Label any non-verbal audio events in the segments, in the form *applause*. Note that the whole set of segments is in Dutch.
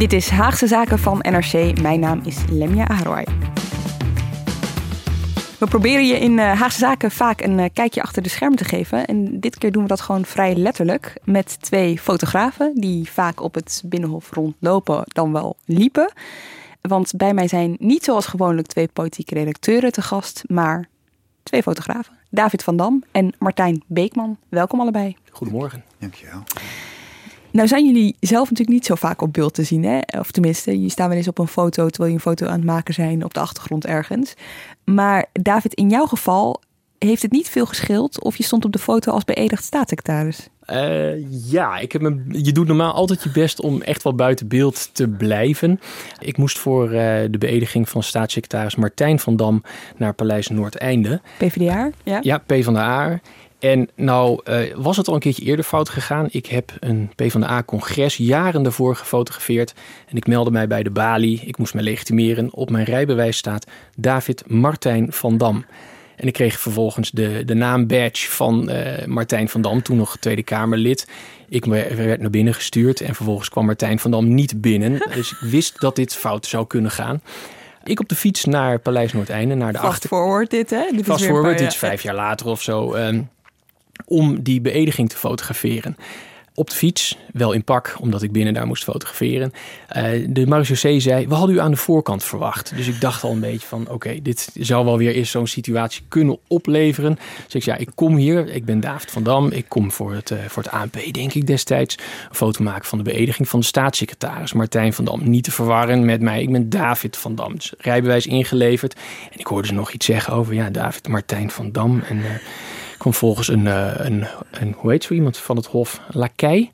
Dit is Haagse Zaken van NRC. Mijn naam is Lemja Aroy. We proberen je in uh, Haagse Zaken vaak een uh, kijkje achter de schermen te geven. En dit keer doen we dat gewoon vrij letterlijk. Met twee fotografen die vaak op het Binnenhof rondlopen, dan wel liepen. Want bij mij zijn niet zoals gewoonlijk twee politieke redacteuren te gast, maar twee fotografen. David van Dam en Martijn Beekman. Welkom allebei. Goedemorgen. Dankjewel. Nou zijn jullie zelf natuurlijk niet zo vaak op beeld te zien. Hè? Of tenminste, je staat wel eens op een foto terwijl je een foto aan het maken zijn op de achtergrond ergens. Maar David, in jouw geval heeft het niet veel gescheeld of je stond op de foto als beëdigd staatssecretaris. Uh, ja, ik heb me, je doet normaal altijd je best om echt wel buiten beeld te blijven. Ik moest voor uh, de beëdiging van staatssecretaris Martijn van Dam naar Paleis Noordeinde. PvdA? Ja, ja P van de A. En nou uh, was het al een keertje eerder fout gegaan. Ik heb een PvdA-congres jaren daarvoor gefotografeerd. En ik meldde mij bij de balie. Ik moest me legitimeren. Op mijn rijbewijs staat David Martijn van Dam. En ik kreeg vervolgens de, de naambadge van uh, Martijn van Dam, toen nog Tweede Kamerlid. Ik werd naar binnen gestuurd en vervolgens kwam Martijn van Dam niet binnen. *laughs* Dus ik wist dat dit fout zou kunnen gaan. Ik op de fiets naar Paleis Noordeinde, naar de Fast achter... forward dit, hè? Dit Fast forward, dit is vijf jaar later of zo. Um, om die beëdiging te fotograferen. Op de fiets, wel in pak, omdat ik binnen daar moest fotograferen. Uh, de marechaussee zei, we hadden u aan de voorkant verwacht. Dus ik dacht al een beetje van, oké, dit zou wel weer eens zo'n situatie kunnen opleveren. Dus ik zei, ja, ik kom hier, ik ben David van Dam. Ik kom voor het, uh, voor het ANP, denk ik destijds, een foto maken van de beëdiging van de staatssecretaris Martijn van Dam. Niet te verwarren met mij, ik ben David van Dam. Dus rijbewijs ingeleverd. En ik hoorde ze nog iets zeggen over, ja, David Martijn van Dam. En... Uh, kwam volgens een, uh, een, een, hoe heet zo iemand van het Hof, Lakij.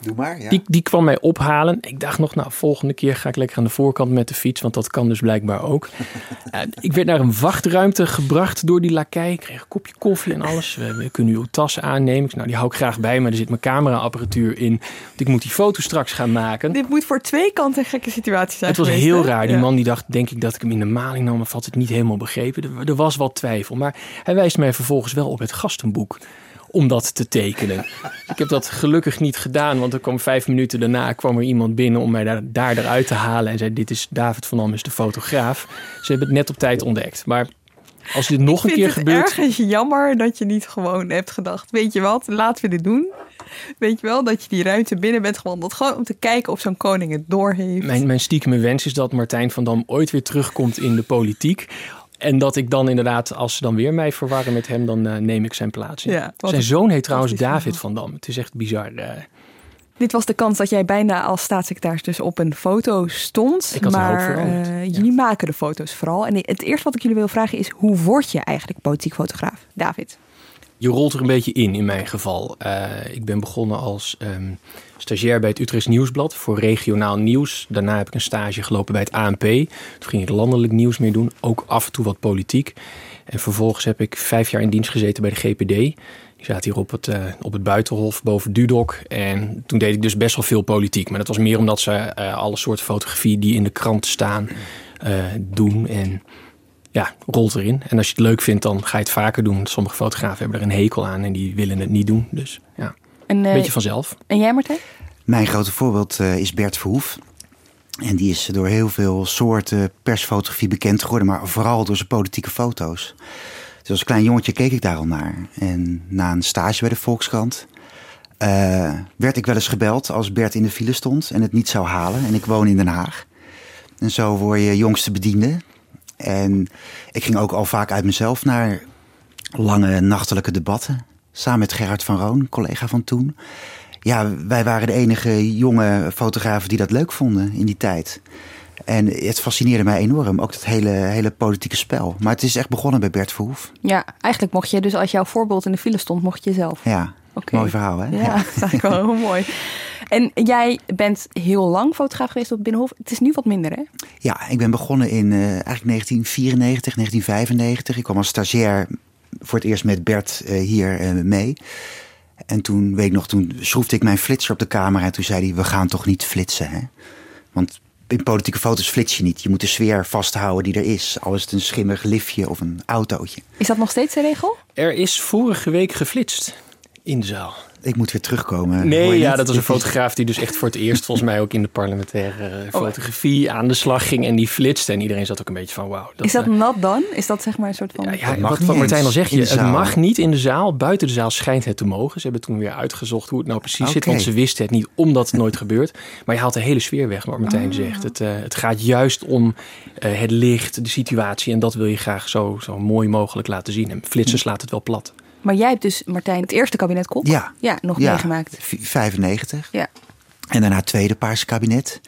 Doe maar, ja. Die, die kwam mij ophalen. Ik dacht nog, nou, volgende keer ga ik lekker aan de voorkant met de fiets, want dat kan dus blijkbaar ook. uh, *laughs* ik werd naar een wachtruimte gebracht door die lakij. Ik kreeg een kopje koffie en alles. We, we kunnen uw tas aannemen. Ik zei, nou, die hou ik graag bij me. Er zit mijn cameraapparatuur in. Want ik moet die foto straks gaan maken. Dit moet voor twee kanten een gekke situatie zijn Het was geweest, heel hè? raar. Die Ja. man die dacht, denk ik dat ik hem in de maling nam, of had het niet helemaal begrepen. Er, er was wat twijfel. Maar hij wijst mij vervolgens wel op het gastenboek om dat te tekenen. ik heb dat gelukkig niet gedaan, want er kwam vijf minuten daarna kwam er iemand binnen om mij daar, daar eruit te halen en zei: Dit is David van is de fotograaf. Ze hebben het net op tijd ontdekt. Maar als dit nog een keer vind het gebeurt. ergens jammer dat je niet gewoon hebt gedacht, weet je wat, laten we dit doen. Weet je wel, dat je die ruimte binnen bent gewandeld. Gewoon om te kijken of zo'n koning het doorheeft. Mijn, mijn stiekeme wens is dat Martijn van Dam ooit weer terugkomt in de politiek. En dat ik dan inderdaad, als ze dan weer mij verwarren met hem, dan uh, neem ik zijn plaats in. Ja, zijn zoon heet trouwens David van Dam. Het is echt bizar. Uh, Dit was de kans dat jij bijna als staatssecretaris dus op een foto stond. Ik had maar eh, ja. jullie maken de foto's vooral. En het eerste wat ik jullie wil vragen is, hoe word je eigenlijk politiek fotograaf? David. je rolt er een beetje in, in mijn geval. Uh, ik ben begonnen als um, stagiair bij het Utrechts Nieuwsblad voor regionaal nieuws. Daarna heb ik een stage gelopen bij het ANP. Toen ging ik landelijk nieuws meer doen, ook af en toe wat politiek. En vervolgens heb ik vijf jaar in dienst gezeten bij de GPD. Die zaten hier op het, uh, op het Buitenhof boven Dudok. En toen deed ik dus best wel veel politiek. Maar dat was meer omdat ze uh, alle soorten fotografie die in de krant staan uh, doen. En ja, rolt erin. En als je het leuk vindt, dan ga je het vaker doen. Sommige fotografen hebben er een hekel aan en die willen het niet doen. Dus ja, een beetje vanzelf. En jij Martijn? Mijn grote voorbeeld uh, is Bert Verhoef. En die is door heel veel soorten persfotografie bekend geworden, maar vooral door zijn politieke foto's. Dus als klein jongetje keek ik daar al naar. En na een stage bij de Volkskrant uh, werd ik wel eens gebeld als Bert in de file stond en het niet zou halen. En ik woon in Den Haag. En zo word je jongste bediende. En ik ging ook al vaak uit mezelf naar lange nachtelijke debatten. Samen met Gerard van Roon, collega van toen. Ja, wij waren de enige jonge fotografen die dat leuk vonden in die tijd. En het fascineerde mij enorm, ook dat hele, hele politieke spel. Maar het is echt begonnen bij Bert Verhoef. Ja, eigenlijk mocht je dus als jouw voorbeeld in de file stond, mocht je zelf. Ja, okay. mooi verhaal hè? Ja, *laughs* dat is eigenlijk wel heel mooi. En jij bent heel lang fotograaf geweest op Binnenhof. Het is nu wat minder, hè? Ja, ik ben begonnen in uh, eigenlijk 1994, 1995. Ik kwam als stagiair voor het eerst met Bert uh, hier uh, mee. En toen, weet ik nog, toen schroefde ik mijn flitser op de camera. En toen zei hij, we gaan toch niet flitsen, hè? Want in politieke foto's flits je niet. Je moet de sfeer vasthouden die er is. Al is het een schimmig liftje of een autootje. Is dat nog steeds de regel? Er is vorige week geflitst in de zaal ik moet weer terugkomen. Nee, ja, dat was een fotograaf die dus echt voor het eerst volgens mij ook in de parlementaire eh, oh. fotografie aan de slag ging en die flitste. En iedereen zat ook een beetje van wauw. Is dat uh, nat dan? Is dat zeg maar een soort van... Ja, ja wat, wat Martijn al zegt, je, het mag niet in de zaal. Buiten de zaal schijnt het te mogen. Ze hebben toen weer uitgezocht hoe het nou precies zit, want ze wisten het niet omdat het nooit gebeurt. Maar je haalt de hele sfeer weg, wat Martijn oh. zegt. Het, uh, het gaat juist om het licht, de situatie en dat wil je graag zo, zo mooi mogelijk laten zien. En flitsers laat het wel plat. Maar jij hebt dus, Martijn, het eerste kabinet Kok ja. Ja, nog meegemaakt. 95. Ja. En daarna het tweede Paarse kabinet.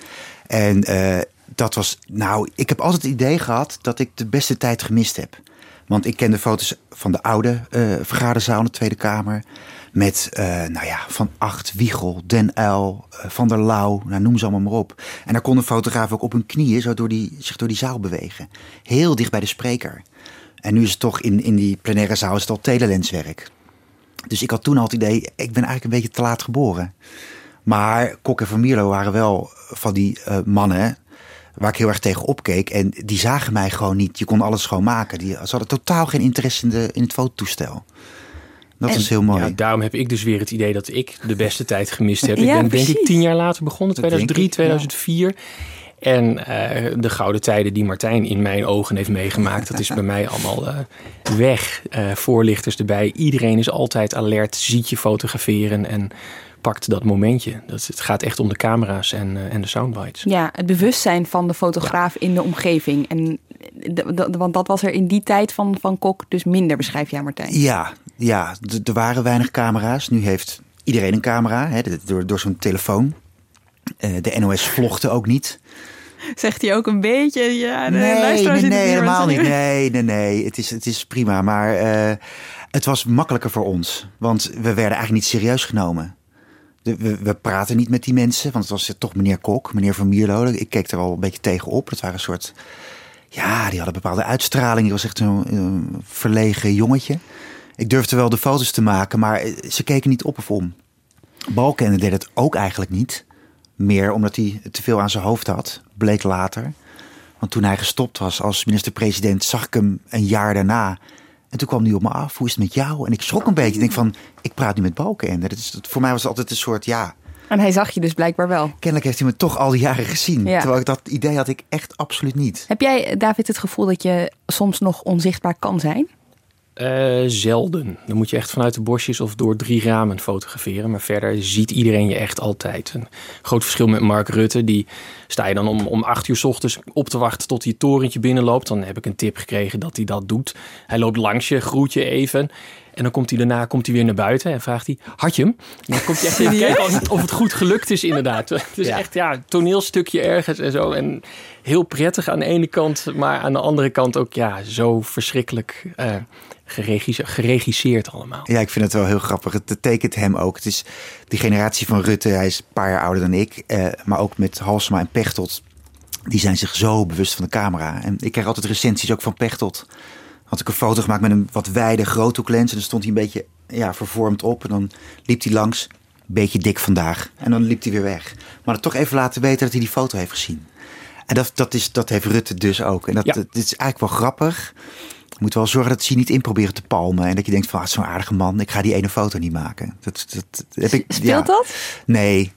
En uh, dat was, nou, ik heb altijd het idee gehad dat ik de beste tijd gemist heb. Want ik ken de foto's van de oude uh, vergaderzaal in de Tweede Kamer. Met, uh, nou ja, Van Acht, Wiegel, Den Uil, Van der Lauw, nou, noem ze allemaal maar op. En daar kon een fotograaf ook op hun knieën zo door die, zich door die zaal bewegen. Heel dicht bij de spreker. En nu is het toch in, in die plenaire zaal is het al telelenswerk. Dus ik had toen al het idee, ik ben eigenlijk een beetje te laat geboren. Maar Kok en Van Mierlo waren wel van die uh, mannen waar ik heel erg tegen opkeek. En die zagen mij gewoon niet. Je kon alles gewoon maken. Die, ze hadden totaal geen interesse in, de, in het fototoestel. Dat is heel mooi. Ja, daarom heb ik dus weer het idee dat ik de beste tijd gemist heb. ik ben denk ik tien jaar later begonnen, 2003, 2004. En uh, de gouden tijden die Martijn in mijn ogen heeft meegemaakt, dat is bij mij allemaal uh, weg. Uh, voorlichters erbij. Iedereen is altijd alert, ziet je fotograferen en pakt dat momentje. Dat, het gaat echt om de camera's en, en de soundbites. Ja, het bewustzijn van de fotograaf in de omgeving. En de, want dat was er in die tijd van, van Kok dus minder, beschrijf jij Martijn? Ja, ja er waren weinig camera's. Nu heeft iedereen een camera, hè, door, door zo'n telefoon. De NOS vlogde ook niet. Zegt hij ook een beetje, ja, de nee, nee, nee helemaal niet. Nee, nee, nee, het is, het is prima. Maar uh, het was makkelijker voor ons. Want we werden eigenlijk niet serieus genomen. De, we, we praten niet met die mensen, want het was toch meneer Kok, meneer Van Mierlo. Ik keek er al een beetje tegen op. Dat waren een soort, ja, die hadden een bepaalde uitstraling. Die was echt zo'n verlegen jongetje. Ik durfde wel de foto's te maken, maar ze keken niet op of om. Balken deed het ook eigenlijk niet. Meer omdat hij te veel aan zijn hoofd had, bleek later. Want toen hij gestopt was als minister-president, zag ik hem een jaar daarna. En toen kwam hij op me af, hoe is het met jou? En ik schrok een beetje. Ik denk van, ik praat nu met Balkenende. Dat is, voor mij was het altijd een soort, ja... En hij zag je dus blijkbaar wel. Kennelijk heeft hij me toch al die jaren gezien. Terwijl ik dat idee had ik echt absoluut niet. Heb jij, David, het gevoel dat je soms nog onzichtbaar kan zijn? Uh, zelden. Dan moet je echt vanuit de bosjes of door drie ramen fotograferen. Maar verder ziet iedereen je echt altijd. Een groot verschil met Mark Rutte. Die sta je dan om, om acht uur s ochtends op te wachten tot hij het torentje binnenloopt. Dan heb ik een tip gekregen dat hij dat doet. Hij loopt langs je, groet je even. En dan komt hij daarna komt hij weer naar buiten en vraagt hij: Had je hem? En dan komt hij echt even *laughs* kijken of het goed gelukt is, inderdaad. *laughs* Het is echt ja, toneelstukje ergens en zo. En heel prettig aan de ene kant, maar aan de andere kant ook ja, zo verschrikkelijk. Uh, geregisseerd allemaal. Ja, ik vind het wel heel grappig. Het tekent hem ook. Het is die generatie van Rutte, hij is een paar jaar ouder dan ik. Eh, maar ook met Halsema en Pechtold. Die zijn zich zo bewust van de camera. En ik krijg altijd recensies ook van Pechtold. Had ik een foto gemaakt met een wat wijde groothoeklens. En dan stond hij een beetje ja, vervormd op. En dan liep hij langs. Beetje dik vandaag. En dan liep hij weer weg. Maar het toch even laten weten dat hij die foto heeft gezien. En dat, dat, is, dat heeft Rutte dus ook. En dat, dat is eigenlijk wel grappig moet wel zorgen dat ze je niet in proberen te palmen. En dat je denkt van, ah, zo'n aardige man, ik ga die ene foto niet maken. Dat, dat, heb ik, Speelt dat? Nee,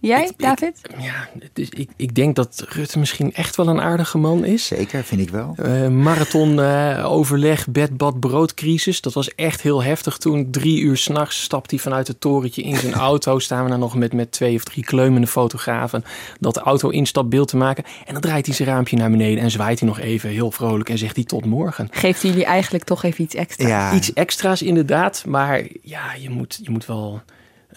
Jij, David? ja, dus ik, ik denk dat Rutte misschien echt wel een aardige man is. Zeker, vind ik wel. Uh, marathon, uh, overleg, bed, bad, broodcrisis. Dat was echt heel heftig toen. Drie uur s'nachts stapt hij vanuit het torentje in zijn auto. Staan we dan nog met, met twee of drie kleumende fotografen. Dat de auto instapbeeld te maken. En dan draait hij zijn raampje naar beneden en zwaait hij nog even heel vrolijk. En zegt hij tot morgen. Geeft jullie eigenlijk toch even iets extra's? Ja. Iets extra's inderdaad. Maar ja, je moet, je moet wel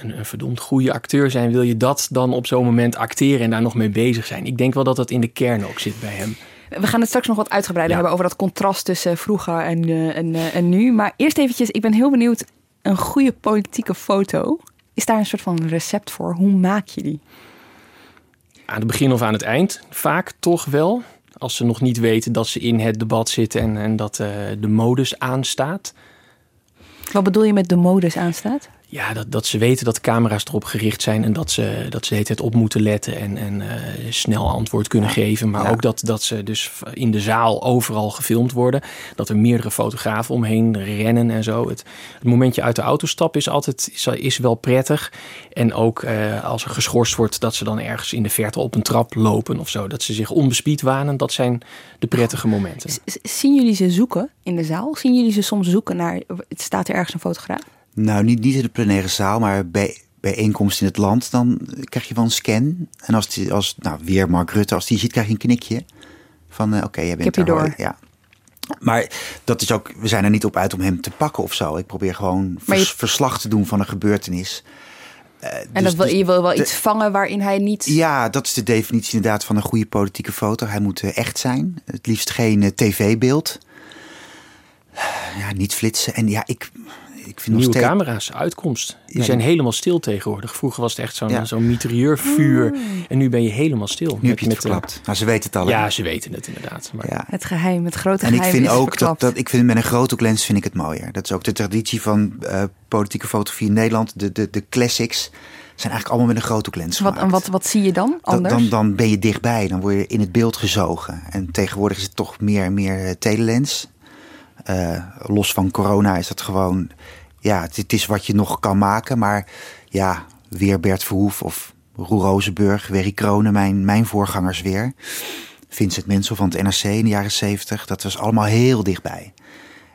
een, een verdomd goede acteur zijn, wil je dat dan op zo'n moment acteren en daar nog mee bezig zijn? Ik denk wel dat dat in de kern ook zit bij hem. We gaan het straks nog wat uitgebreider hebben over dat contrast tussen vroeger en, uh, en, uh, en nu. Maar eerst eventjes, ik ben heel benieuwd, een goede politieke foto. Is daar een soort van recept voor? Hoe maak je die? Aan het begin of aan het eind, vaak toch wel. Als ze nog niet weten dat ze in het debat zitten en, en dat uh, de modus aanstaat. Wat bedoel je met de modus aanstaat? Ja, dat, dat ze weten dat camera's erop gericht zijn en dat ze, dat ze het op moeten letten en, en uh, snel antwoord kunnen geven. Maar ook dat, dat ze dus in de zaal overal gefilmd worden. Dat er meerdere fotografen omheen rennen en zo. Het, het momentje uit de auto stappen is altijd is, is wel prettig. En ook uh, als er geschorst wordt, dat ze dan ergens in de verte op een trap lopen of zo. Dat ze zich onbespied wanen. Dat zijn de prettige momenten. Zien jullie ze zoeken in de zaal? Zien jullie ze soms zoeken naar, het staat er ergens een fotograaf? Nou, niet, niet in de plenaire zaal, maar bij bijeenkomst in het land, dan krijg je wel een scan. En als, die, als nou, weer Mark Rutte, als die ziet, krijg je een knikje. Van uh, oké, okay, jij bent er. door. Ja. Maar dat is ook, we zijn er niet op uit om hem te pakken of zo. Ik probeer gewoon vers, je... verslag te doen van een gebeurtenis. Uh, en dus, dat wil, je wil wel de, iets vangen waarin hij niet. Ja, dat is de definitie inderdaad van een goede politieke foto. Hij moet uh, echt zijn. Het liefst geen tv-beeld. Ja, niet flitsen. En ja, ik, ik vind Nieuwe camera's, uitkomst. Die zijn helemaal stil tegenwoordig. Vroeger was het echt zo'n ja. zo'n mitrailleurvuur. Mm. En nu ben je helemaal stil. Nu heb je het met, verklapt. Uh, nou, ze weten het al. Ja, ze weten het inderdaad. Maar... Ja. Het geheim, het grote en geheim En ik vind ook dat, dat, ik vind met een grote lens vind ik het mooier. Dat is ook de traditie van uh, politieke fotografie in Nederland. De, de, de classics zijn eigenlijk allemaal met een grote lens wat, gemaakt. Wat, wat zie je dan anders? Dan, dan ben je dichtbij. Dan word je in het beeld gezogen. En tegenwoordig is het toch meer en meer telelens. Uh, los van corona is dat gewoon ja, het, is wat je nog kan maken. Maar ja, weer Bert Verhoef of Roel Rozenburg, Werry Kronen, mijn, mijn voorgangers weer. Vincent Mensel van het NRC in de jaren zeventig. Dat was allemaal heel dichtbij.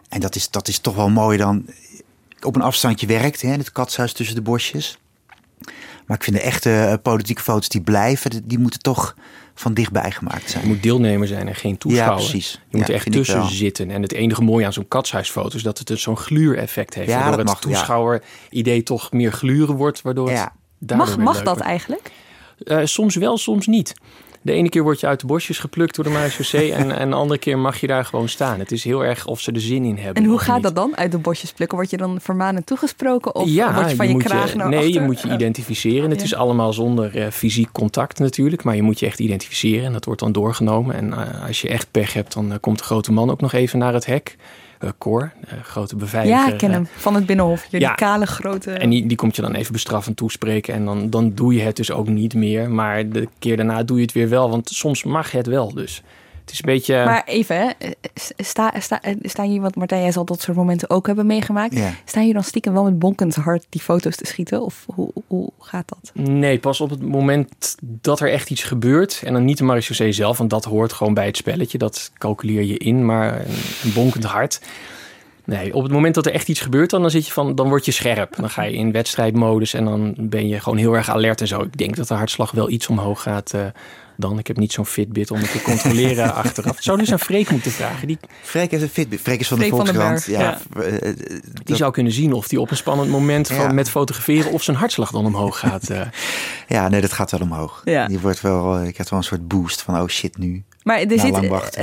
En dat is, dat is toch wel mooi dan op een afstandje werkt. Hè, het katshuis tussen de bosjes. Maar ik vind de echte eh, politieke foto's die blijven, die moeten toch van dichtbij gemaakt zijn. Je moet deelnemer zijn en geen toeschouwer. Ja, precies. Je moet er echt tussen zitten. En het enige mooie aan zo'n katshuisfoto is dat het dus zo'n gluureffect heeft. Ja, waardoor het toeschouwer-idee toch meer gluren wordt. Waardoor het mag mag dat eigenlijk? Uh, soms wel, soms niet. De ene keer word je uit de bosjes geplukt door de marechaussee *laughs* en, en de andere keer mag je daar gewoon staan. Het is heel erg of ze er zin in hebben. En hoe gaat dat dan, uit de bosjes plukken? Word je dan vermanend toegesproken of ja, word je van je, je kraag naar Nee, achter? je moet je identificeren. Het is allemaal zonder uh, fysiek contact natuurlijk, maar je moet je echt identificeren en dat wordt dan doorgenomen. En uh, als je echt pech hebt, dan uh, komt de grote man ook nog even naar het hek uh, Cor, uh, grote beveiliger. Ja, ik ken hem van het Binnenhof. Die ja, kale grote... En die, die komt je dan even bestraffend toespreken en dan, dan doe je het dus ook niet meer. Maar de keer daarna doe je het weer wel, want soms mag het wel dus. Het is een beetje... Maar even, hè. Sta, sta, staan hier, want Martijn, jij zal dat soort momenten ook hebben meegemaakt. Ja. Staan je dan stiekem wel met bonkend hart die foto's te schieten? Of hoe, hoe gaat dat? Nee, pas op het moment dat er echt iets gebeurt. En dan niet de marechaussee zelf, want dat hoort gewoon bij het spelletje. Dat calculeer je in, maar een, een bonkend hart... Nee, op het moment dat er echt iets gebeurt, dan, dan, zit je van, dan word je scherp. Dan ga je in wedstrijdmodus en dan ben je gewoon heel erg alert en zo. Ik denk dat de hartslag wel iets omhoog gaat uh, dan. Ik heb niet zo'n Fitbit om het te controleren *laughs* achteraf. Zou dus aan Freek moeten vragen. Die... Freek heeft een Fitbit. Freek is van Freek de Volkskrant. Ja, ja. Uh, die zou kunnen zien of die op een spannend moment van, met fotograferen of zijn hartslag dan omhoog gaat. *laughs* Ja, nee, dat gaat wel omhoog. Ja. Die wordt wel, ik heb wel een soort boost van oh shit nu. Maar er zit,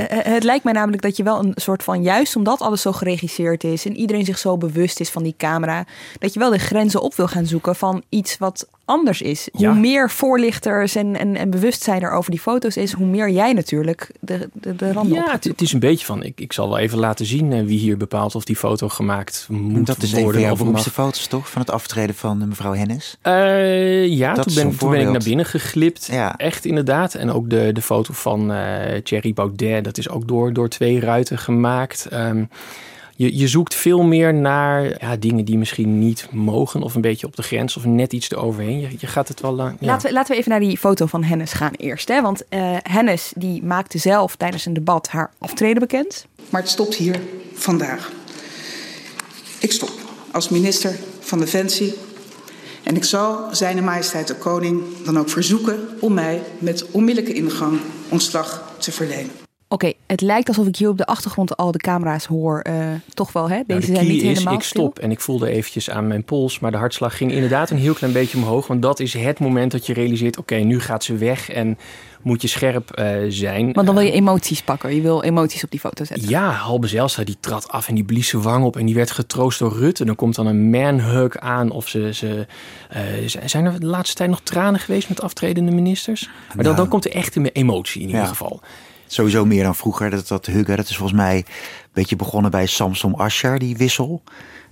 het lijkt mij namelijk dat je wel een soort van, juist omdat alles zo geregisseerd is en iedereen zich zo bewust is van die camera, dat je wel de grenzen op wil gaan zoeken van iets wat anders is. Ja. Hoe meer voorlichters en, en, en bewustzijn er over die foto's is, hoe meer jij natuurlijk de, de, de randen Ja, het, het, is een beetje van, ik, ik zal wel even laten zien uh, wie hier bepaalt of die foto gemaakt moet dat is worden. Dat is een van foto's toch, van het aftreden van mevrouw Hennis? Uh, ja, toen ben, toen ben, ik naar binnen geglipt. Ja. Echt inderdaad. En ook de, de foto van uh, Thierry Baudet, dat is ook door, door twee ruiten gemaakt. Um, je, je zoekt veel meer naar ja, dingen die misschien niet mogen, of een beetje op de grens, of net iets eroverheen. Je, je gaat het wel lang. Ja. Laten, we, laten we even naar die foto van Hennis gaan eerst. Hè? Want uh, Hennis die maakte zelf tijdens een debat haar aftreden bekend. Maar het stopt hier vandaag. Ik stop als minister van Defensie. En ik zal zijn majesteit de koning dan ook verzoeken om mij met onmiddellijke ingang ontslag te verlenen Oké, het lijkt alsof ik hier op de achtergrond al de camera's hoor. Uh, toch wel, hè? Nou, Deze de zijn niet is, helemaal ik stop en ik voelde eventjes aan mijn pols. Maar de hartslag ging inderdaad een heel klein beetje omhoog. Want dat is het moment dat je realiseert, oké, nu gaat ze weg en moet je scherp uh, zijn. Want dan wil je emoties pakken. Je wil emoties op die foto zetten. Ja, Halbe Zijlstra die trad af en die blies zijn wang op. En die werd getroost door Rutte. Dan komt dan een manhug aan. Of ze, ze uh, zijn er de laatste tijd nog tranen geweest met aftredende ministers? Maar dan, Nou. dan komt er echt een emotie in ieder Ja. geval. Sowieso meer dan vroeger. Dat, dat huggen, dat is volgens mij een beetje begonnen bij Samson Ascher, die wissel.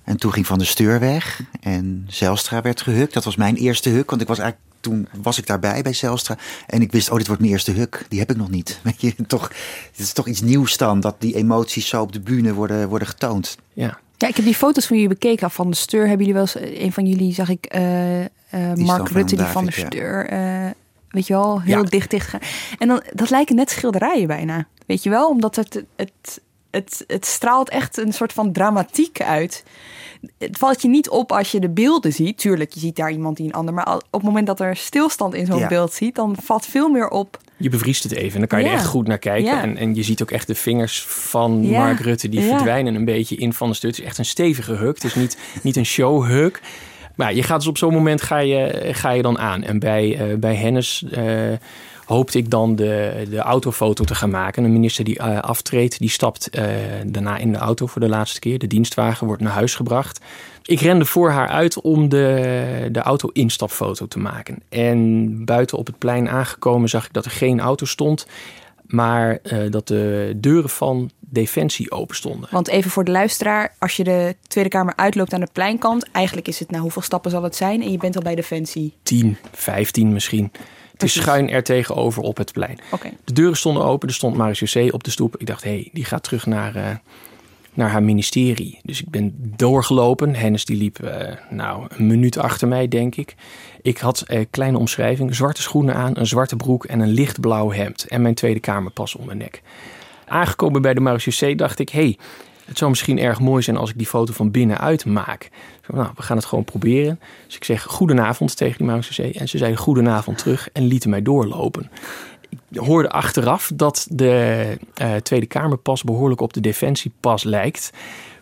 En toen ging Van der Steur weg en Zelstra werd gehukt. Dat was mijn eerste huk, want ik was eigenlijk, toen was ik daarbij bij Zelstra. En ik wist, oh, dit wordt mijn eerste huk. Die heb ik nog niet. *laughs* Weet je, toch, het is toch iets nieuws dan, dat die emoties zo op de bühne worden, worden getoond. Ja. Ja, ik heb die foto's van jullie bekeken. Van de Steur hebben jullie wel eens... eh, Een van jullie zag ik eh, eh, Mark Rutte, van die van de David, ja. Steur... weet je wel, heel Ja. dicht dicht gaan. En dan, dat lijken net schilderijen bijna. Weet je wel? Omdat het, het, het, het straalt echt een soort van dramatiek uit. Het valt je niet op als je de beelden ziet. Tuurlijk, je ziet daar iemand die een ander. Maar op het moment dat er stilstand in zo'n Ja. beeld ziet... dan valt veel meer op... Je bevriest het even en dan kan je Ja. er echt goed naar kijken. En, en je ziet ook echt de vingers van. Mark Rutte, die verdwijnen een beetje in Van de Stut. Het is echt een stevige huk. Het is niet, niet een showhuk. Maar je gaat dus op zo'n moment ga je, ga je dan aan. En bij, eh, bij Hennis eh, hoopte ik dan de, de autofoto te gaan maken. Een minister die eh, aftreedt, die stapt daarna in de auto voor de laatste keer. De dienstwagen wordt naar huis gebracht. Ik rende voor haar uit om de, de auto-instapfoto te maken. En buiten op het plein aangekomen zag ik dat er geen auto stond. Maar eh, dat de deuren van Defensie open stonden. Want even voor de luisteraar, als je de Tweede Kamer uitloopt aan de pleinkant, eigenlijk is het, nou hoeveel stappen zal het zijn? En je bent al bij Defensie. 10, 15 misschien. Het is schuin er tegenover op het plein. De deuren stonden open, er stond Marius José op de stoep. Ik dacht, hé, hey, die gaat terug naar, eh, naar haar ministerie. Dus ik ben doorgelopen. Hennis die liep eh, nou, een minuut achter mij, denk ik. Ik had een kleine omschrijving. Zwarte schoenen aan, een zwarte broek en een lichtblauw hemd. En mijn Tweede Kamerpas om mijn nek. Aangekomen bij de José dacht ik, hey, het zou misschien erg mooi zijn als ik die foto van binnenuit maak. Nou, we gaan het gewoon proberen. Dus ik zeg goedenavond tegen die José. En ze zei goedenavond terug en lieten mij doorlopen. Ik hoorde achteraf dat de eh, Tweede Kamerpas behoorlijk op de defensiepas lijkt.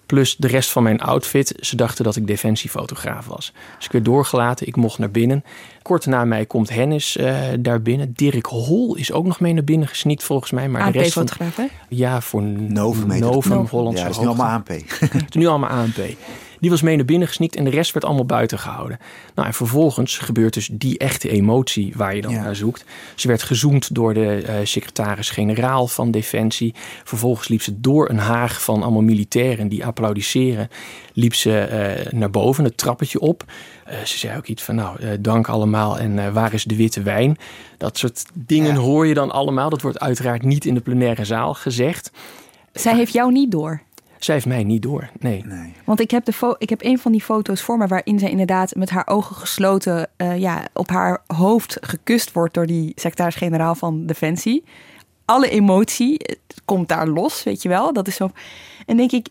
Plus de rest van mijn outfit. Ze dachten dat ik defensiefotograaf was. Dus ik werd doorgelaten. Ik mocht naar binnen. Kort na mij komt Hennis eh, daar binnen. Dirk Hol is ook nog mee naar binnen gesneakt volgens mij. Maar de rest van... AP-fotograaf, hè? Ja, voor Novum. Novum, Novum. Hollandse Ja, dat is nu allemaal ANP. *laughs* Het is nu allemaal ANP. Die was mee naar binnen gesnikt en de rest werd allemaal buiten gehouden. Nou, en vervolgens gebeurt dus die echte emotie waar je dan Ja. naar zoekt. Ze werd gezoend door de eh, secretaris-generaal van Defensie. Vervolgens liep ze door een haag van allemaal militairen die applaudisseren. Liep ze eh, naar boven, het trappetje op. Eh, ze zei ook iets van, nou, eh, dank allemaal en eh, waar is de witte wijn? Dat soort dingen Ja. hoor je dan allemaal. Dat wordt uiteraard niet in de plenaire zaal gezegd. Zij heeft jou niet door. Zij heeft mij niet door, nee. Nee. Want ik heb, de fo- ik heb een van die foto's voor me waarin zij inderdaad met haar ogen gesloten eh, ja, op haar hoofd gekust wordt door die secretaris-generaal van Defensie. Alle emotie eh, komt daar los, weet je wel. Dat is zo. En denk ik,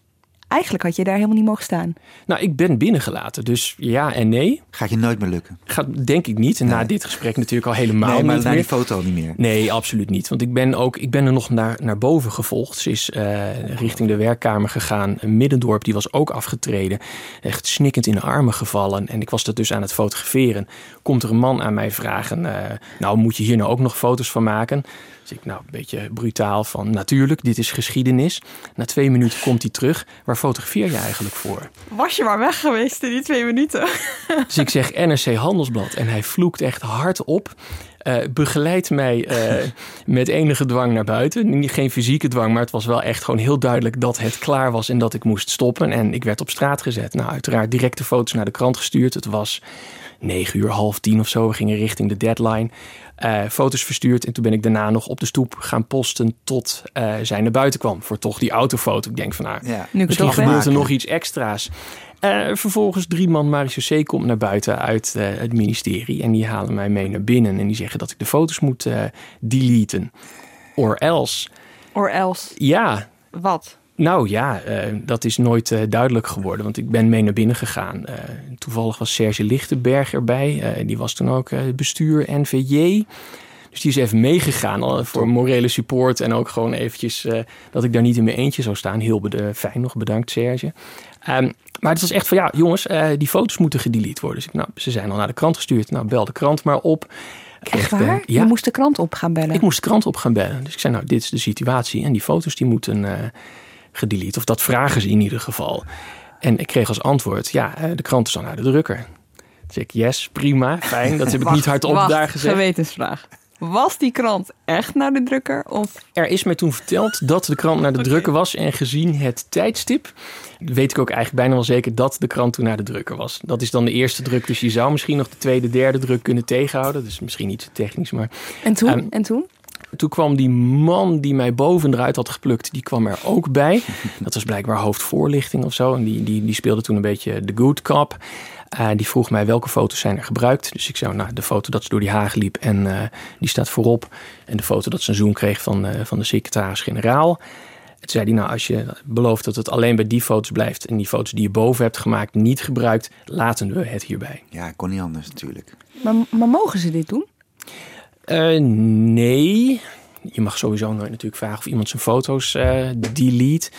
eigenlijk had je daar helemaal niet mogen staan. Nou, ik ben binnengelaten, dus ja en nee. Gaat je nooit meer lukken. Gaat denk ik niet. Na dit gesprek natuurlijk al helemaal nee, maar niet na meer. die foto niet meer. Nee, absoluut niet. Want ik ben, ook, ik ben er nog naar, naar boven gevolgd. Ze is eh, richting de werkkamer gegaan. Middendorp, die was ook afgetreden. Echt snikkend in de armen gevallen. En ik was dat dus aan het fotograferen. Komt er een man aan mij vragen... eh, nou, moet je hier nou ook nog foto's van maken? Dus ik, nou, een beetje brutaal van... Natuurlijk, dit is geschiedenis. Na twee minuten komt hij terug. Waar fotografeer je eigenlijk voor? Was je maar weg geweest in die twee minuten? *laughs* Dus ik zeg NRC Handelsblad. En hij vloekt echt hard op. Eh, begeleidt mij eh, *laughs* met enige dwang naar buiten. Niet- Geen fysieke dwang, maar het was wel echt gewoon heel duidelijk dat het klaar was en dat ik moest stoppen. En ik werd op straat gezet. Nou, uiteraard direct de foto's naar de krant gestuurd. Het was negen uur, half tien of zo. We gingen richting de deadline. Eh, foto's verstuurd en toen ben ik daarna nog op de stoep gaan posten tot eh, zij naar buiten kwam. Voor toch die autofoto. Ik denk van nou, Ja. Nu Misschien gebeurt er nog iets extra's. Eh, vervolgens drie man marechaussee komt naar buiten uit eh, het ministerie. En die halen mij mee naar binnen. En die zeggen dat ik de foto's moet eh, deleten. Or else. Or else. Ja, Wat? Nou ja, eh, dat is nooit eh, duidelijk geworden. Want ik ben mee naar binnen gegaan. Eh, toevallig was Serge Lichtenberg erbij. Eh, die was toen ook eh, bestuur NVJ. Dus die is even meegegaan al voor morele support. En ook gewoon eventjes eh, dat ik daar niet in mijn eentje zou staan. Heel fijn nog, bedankt Serge. Ehm, maar het was echt van, ja jongens, eh, die foto's moeten gedelete worden. Dus ik, nou, ze zijn al naar de krant gestuurd. Nou, bel de krant maar op. Echt waar? ja, Je moest de krant op gaan bellen. ik moest de krant op gaan bellen. Dus ik zei, nou, dit is de situatie. En die foto's die moeten eh gedelete. Of dat vragen ze in ieder geval. En ik kreeg als antwoord, ja, eh, de krant is al naar de drukker. Dus ik, yes, prima, fijn. Dat heb ik *laughs* niet hardop Wacht, daar gezegd. Gewetensvraag. Was die krant echt naar de drukker? Of Er is mij toen verteld dat de krant naar de *laughs* drukker was. En gezien het tijdstip weet ik ook eigenlijk bijna wel zeker dat de krant toen naar de drukker was. Dat is dan de eerste druk. Dus je zou misschien nog de tweede, derde druk kunnen tegenhouden. Dus misschien niet zo technisch, maar en toen? Ehm, en toen? Toen kwam die man die mij boven eruit had geplukt, die kwam er ook bij. *laughs* Dat was blijkbaar hoofdvoorlichting of zo. En die, die, die speelde toen een beetje de good cop. Eh, die vroeg mij welke foto's zijn er gebruikt. Dus ik zei, nou, de foto dat ze door die haag liep en eh, die staat voorop. En de foto dat ze een zoom kreeg van, eh, van de secretaris-generaal. Toen zei hij, nou, als je belooft dat het alleen bij die foto's blijft... en die foto's die je boven hebt gemaakt niet gebruikt... laten we het hierbij. Ja, ik kon niet anders natuurlijk. Maar, maar mogen ze dit doen? Eh, nee. Je mag sowieso nooit natuurlijk vragen of iemand zijn foto's eh, delete.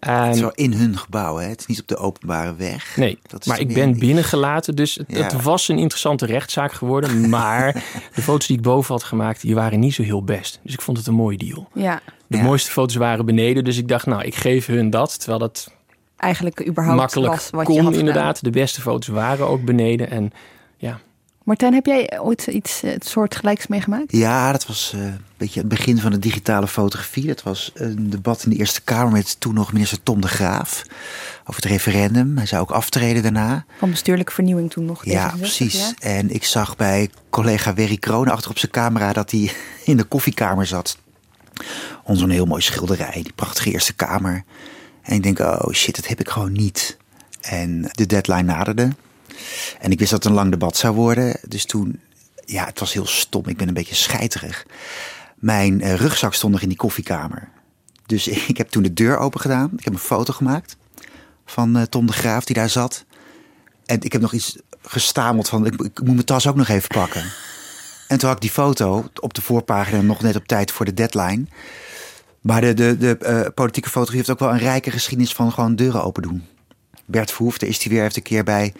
Het is Ehm, wel in hun gebouw, hè? Het is niet op de openbare weg. nee, Dat is maar ik ben binnengelaten, dus het, Ja. het was een interessante rechtszaak geworden. *laughs* Maar de foto's die ik boven had gemaakt, die waren niet zo heel best. Dus ik vond het een mooie deal. Ja, De Ja. mooiste foto's waren beneden, dus ik dacht, nou, ik geef hun dat. Terwijl dat eigenlijk überhaupt makkelijk was wat je had gedaan. inderdaad. De beste foto's waren ook beneden. En ja, Martijn, heb jij ooit iets eh, het soortgelijks meegemaakt? Ja, dat was eh, een beetje het begin van de digitale fotografie. Dat was een debat in de Eerste Kamer met toen nog minister Tom de Graaf over het referendum. Hij zou ook aftreden daarna. Van bestuurlijke vernieuwing toen nog. Ja, D66, precies. ja? En ik zag bij collega Werry Kroon achter op zijn camera dat hij *laughs* in de koffiekamer zat. Onder zo'n heel mooi schilderij, die prachtige Eerste Kamer. En ik denk, oh shit, dat heb ik gewoon niet. En de deadline naderde. En ik wist dat het een lang debat zou worden. Dus toen, ja, het was heel stom. Ik ben een beetje scheiterig. Mijn eh, rugzak stond nog in die koffiekamer. Dus *laughs* ik heb toen de deur open gedaan. Ik heb een foto gemaakt van eh, Tom de Graaf die daar zat. En ik heb nog iets gestameld van, ik, ik moet mijn tas ook nog even pakken. En toen had ik die foto op de voorpagina nog net op tijd voor de deadline. Maar de, de, de eh, politieke fotografie heeft ook wel een rijke geschiedenis van gewoon deuren open doen. Bert daar is hij weer, heeft een keer bij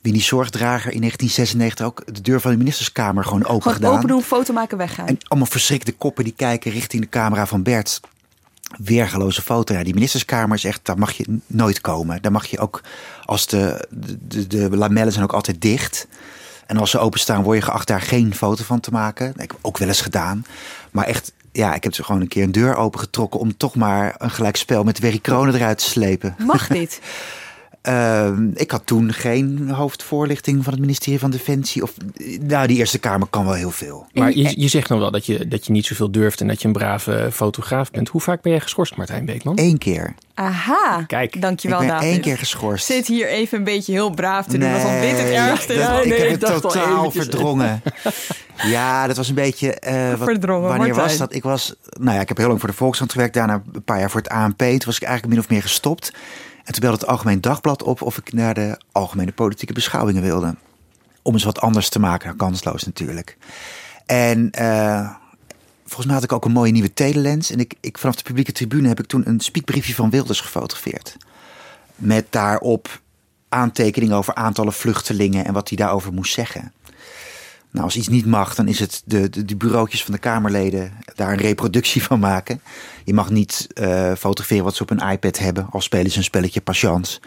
Winnie Zorgdrager in 1996 ook de deur van de ministerskamer gewoon open Gewoon gedaan. open doen, foto maken, weggaan. En allemaal verschrikte koppen die kijken richting de camera van Bert. Weergeloze foto. Ja, die ministerskamer is echt, daar mag je nooit komen. Daar mag je ook, als de, de, de, de lamellen zijn ook altijd dicht. En als ze openstaan, word je geacht daar geen foto van te maken. Dat heb ik ook wel eens gedaan. Maar echt, ja, ik heb ze gewoon een keer een deur opengetrokken... om toch maar een gelijkspel met Werry Kronen eruit te slepen. Mag dit? *laughs* Ehm, ik had toen geen hoofdvoorlichting van het ministerie van Defensie. Of, nou, die Eerste Kamer kan wel heel veel. maar je, je zegt nog wel dat je, dat je niet zoveel durft en dat je een brave fotograaf bent. Hoe vaak ben jij geschorst, Martijn Beekman? Eén keer. Aha. Kijk, Dankjewel, ik ben David. één keer geschorst. Zit hier even een beetje heel braaf te doen, alsof dit het Nee, ergste is. dat- Ja, ik nee, heb ik het al totaal verdrongen. *laughs* ja, dat was een beetje... eh, wat- Verdrongen, Wanneer Martijn. was dat? Ik was... Nou ja, ik heb heel lang voor de Volkskrant gewerkt. Daarna een paar jaar voor het ANP. Toen was ik eigenlijk min of meer gestopt. En toen belde het Algemeen Dagblad op... of ik naar de algemene politieke beschouwingen wilde. Om eens wat anders te maken. Kansloos natuurlijk. En... eh, Volgens mij had ik ook een mooie nieuwe telelens. En ik, ik, vanaf de publieke tribune heb ik toen een spiekbriefje van Wilders gefotografeerd. Met daarop aantekeningen over aantallen vluchtelingen en wat hij daarover moest zeggen. Nou, als iets niet mag, dan is het de, de, de bureautjes van de Kamerleden daar een reproductie van maken. Je mag niet eh, fotograferen wat ze op een iPad hebben, al spelen ze een spelletje patience.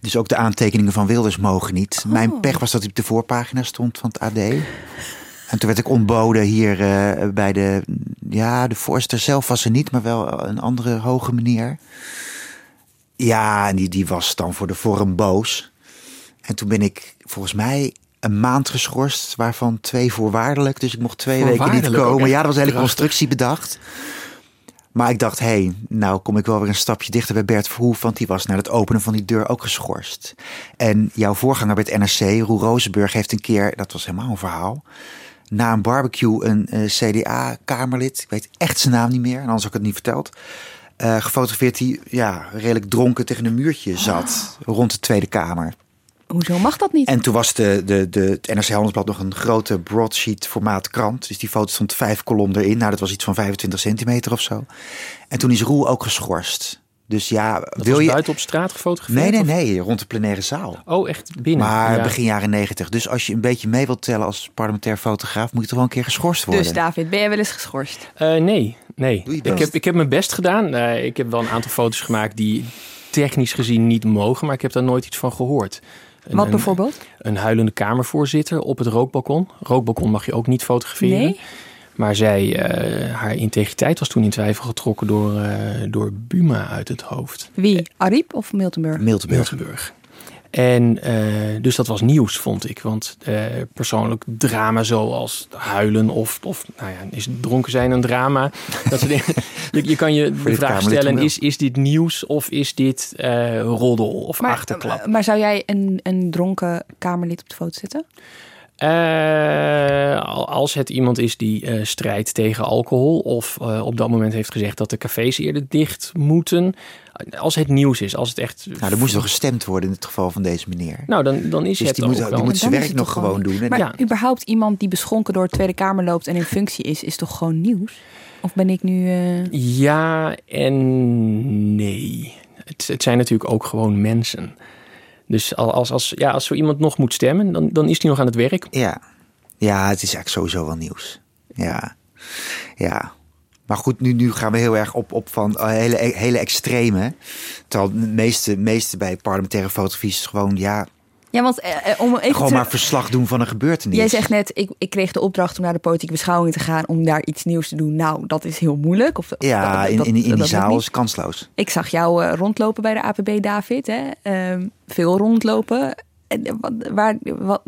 Dus ook de aantekeningen van Wilders mogen niet. Mijn pech was dat hij op de voorpagina stond van het AD. En toen werd ik ontboden hier eh, bij de... Ja, de voorzitter zelf was er niet, maar wel een andere hoge meneer. Ja, en die, die was dan voor de vorm boos. En toen ben ik volgens mij een maand geschorst, waarvan twee voorwaardelijk. Dus ik mocht twee weken niet komen. Ja, dat was een hele constructie bedacht. Maar ik dacht, hé, hey, nou kom ik wel weer een stapje dichter bij Bert Verhoef... want die was na het openen van die deur ook geschorst. En jouw voorganger bij het NRC, Roel Rozenburg, heeft een keer... dat was helemaal een verhaal... na een barbecue een eh, CDA-kamerlid... ik weet echt zijn naam niet meer, en anders had ik het niet verteld... eh, gefotografeerd die ja, redelijk dronken tegen een muurtje zat... rond de Tweede Kamer. Hoezo mag dat niet? En toen was de, de, de, het NRC Handelsblad nog een grote broadsheet formaat krant. Dus die foto stond vijf kolom erin. Nou, dat was iets van 25 centimeter of zo. En toen is Roel ook geschorst. Dus ja, Dat wil was je... buiten op straat gefotografeerd? Nee, nee, nee, rond de plenaire zaal. Oh, echt binnen? Maar Ja. begin jaren negentig. Dus als je een beetje mee wilt tellen als parlementair fotograaf, moet je toch wel een keer geschorst worden. Dus David, ben jij wel eens geschorst? Eh, nee, nee. Ik heb, ik heb mijn best gedaan. Eh, ik heb wel een aantal foto's gemaakt die technisch gezien niet mogen, maar ik heb daar nooit iets van gehoord. Een, Wat bijvoorbeeld? Een huilende kamervoorzitter op het rookbalkon. Rookbalkon mag je ook niet fotograferen. Nee? Maar zij, eh, haar integriteit was toen in twijfel getrokken door, eh, door Buma uit het hoofd. Wie? Ariep of Miltenburg? Miltenburg. Miltenburg. En eh, dus dat was nieuws, vond ik. Want eh, persoonlijk drama zoals huilen of, of nou ja, is dronken zijn een drama? *laughs* Dat soort dingen. Je, je kan je de vraag stellen, is, is dit nieuws of is dit eh, roddel of achterklap? maar zou jij een, een dronken Kamerlid op de foto zetten? Eh, al- als het iemand is die eh, strijdt tegen alcohol of eh, op dat moment heeft gezegd dat de cafés eerder dicht moeten. Als het nieuws is, als het echt... Nou, er moest nog gestemd worden in het geval van deze meneer. Nou, dan, dan is Dus het die ook moet, wel. die moet zijn werk nog toch gewoon doen. En Maar Ja. überhaupt iemand die beschonken door het Tweede Kamer loopt en in functie is, is toch gewoon nieuws? Of ben ik nu... eh, Ja en nee. Het, het zijn natuurlijk ook gewoon mensen. Dus al- als, als, ja, als zo iemand nog moet stemmen, dan, dan is hij nog aan het werk. Ja. ja, het is eigenlijk sowieso wel nieuws. Ja, ja. Maar goed, nu, nu gaan we heel erg op, op van eh, hele, hele extreme. Terwijl de meeste, meeste bij parlementaire fotografie is gewoon, ja, Ja, want eh, eh, om even gewoon te- maar verslag doen van een gebeurtenis. Jij zegt net, ik, ik kreeg de opdracht om naar de politieke beschouwing te gaan om daar iets nieuws te doen. Nou, dat is heel moeilijk. Of, Ja, dat- in, dat- in, in dat die lukt zaal is kansloos. Ik zag jou rondlopen bij de APB, David. Hè? Ehm, veel rondlopen. Wat, waar, wat,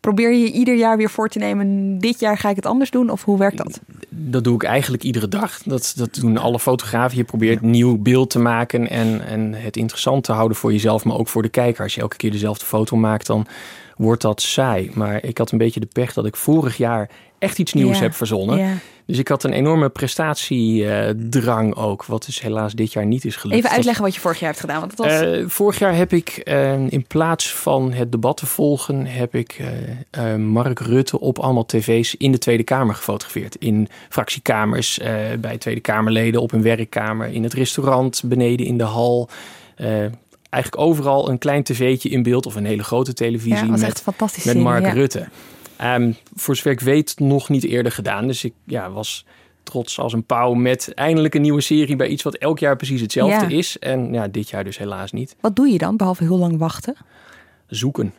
probeer je ieder jaar weer voor te nemen, dit jaar ga ik het anders doen? Of hoe werkt dat? Dat doe ik eigenlijk iedere dag. Dat, dat doen alle fotografen. Je probeert een nieuw beeld te maken en, en het interessant te houden voor jezelf, maar ook voor de kijker. Als je elke keer dezelfde foto maakt, dan wordt dat saai. Maar ik had een beetje de pech dat ik vorig jaar echt iets nieuws Ja. heb verzonnen. Ja. Dus ik had een enorme prestatiedrang ook, wat dus helaas dit jaar niet is gelukt. Even uitleggen wat je vorig jaar hebt gedaan. Want dat was, Eh, vorig jaar heb ik eh, in plaats van het debat te volgen, heb ik eh, Mark Rutte op allemaal tv's in de Tweede Kamer gefotografeerd. In fractiekamers, bij Tweede Kamerleden, op een werkkamer, in het restaurant, beneden in de hal. Eigenlijk overal een klein tv'tje in beeld of een hele grote televisie ja, met, met Mark ja. Rutte. Ehm, voor zover ik weet nog niet eerder gedaan. Dus ik ja, was trots als een pauw met eindelijk een nieuwe serie bij iets wat elk jaar precies hetzelfde Ja. is. En ja, dit jaar dus helaas niet. Wat doe je dan, behalve heel lang wachten? Zoeken.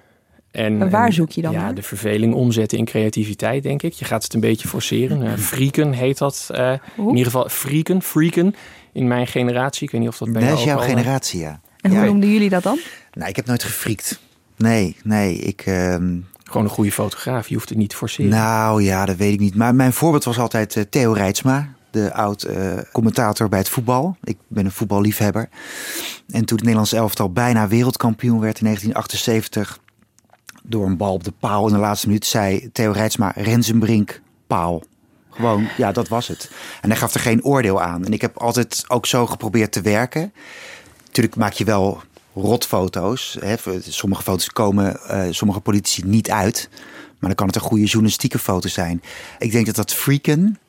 En, waar en, zoek je dan Ja, naar? de verveling omzetten in creativiteit, denk ik. Je gaat het een beetje forceren. Uh, freaken heet dat. eh, in ieder geval freaken, freaken. In mijn generatie. Ik weet niet of dat bij Dat jou is ook jouw eh, generatie, ja. En ja. hoe noemden jullie dat dan? Nou, ik heb nooit gefriekt. Nee, nee, ik... ehm, Gewoon een goede fotograaf. Je hoeft het niet te forceren. Nou ja, dat weet ik niet. Maar mijn voorbeeld was altijd eh, Theo Rijtsma, de oud eh, commentator bij het voetbal. Ik ben een voetballiefhebber. En toen het Nederlands elftal bijna wereldkampioen werd in 1978... door een bal op de paal in de laatste minuut, zei Theo Rijtsma... Rensenbrink, paal. Gewoon, ja, dat was het. En hij gaf er geen oordeel aan. En ik heb altijd ook zo geprobeerd te werken. Natuurlijk maak je wel rotfoto's. Hè. Sommige foto's komen eh, sommige politici niet uit. Maar dan kan het een goede journalistieke foto zijn. Ik denk dat dat freaken,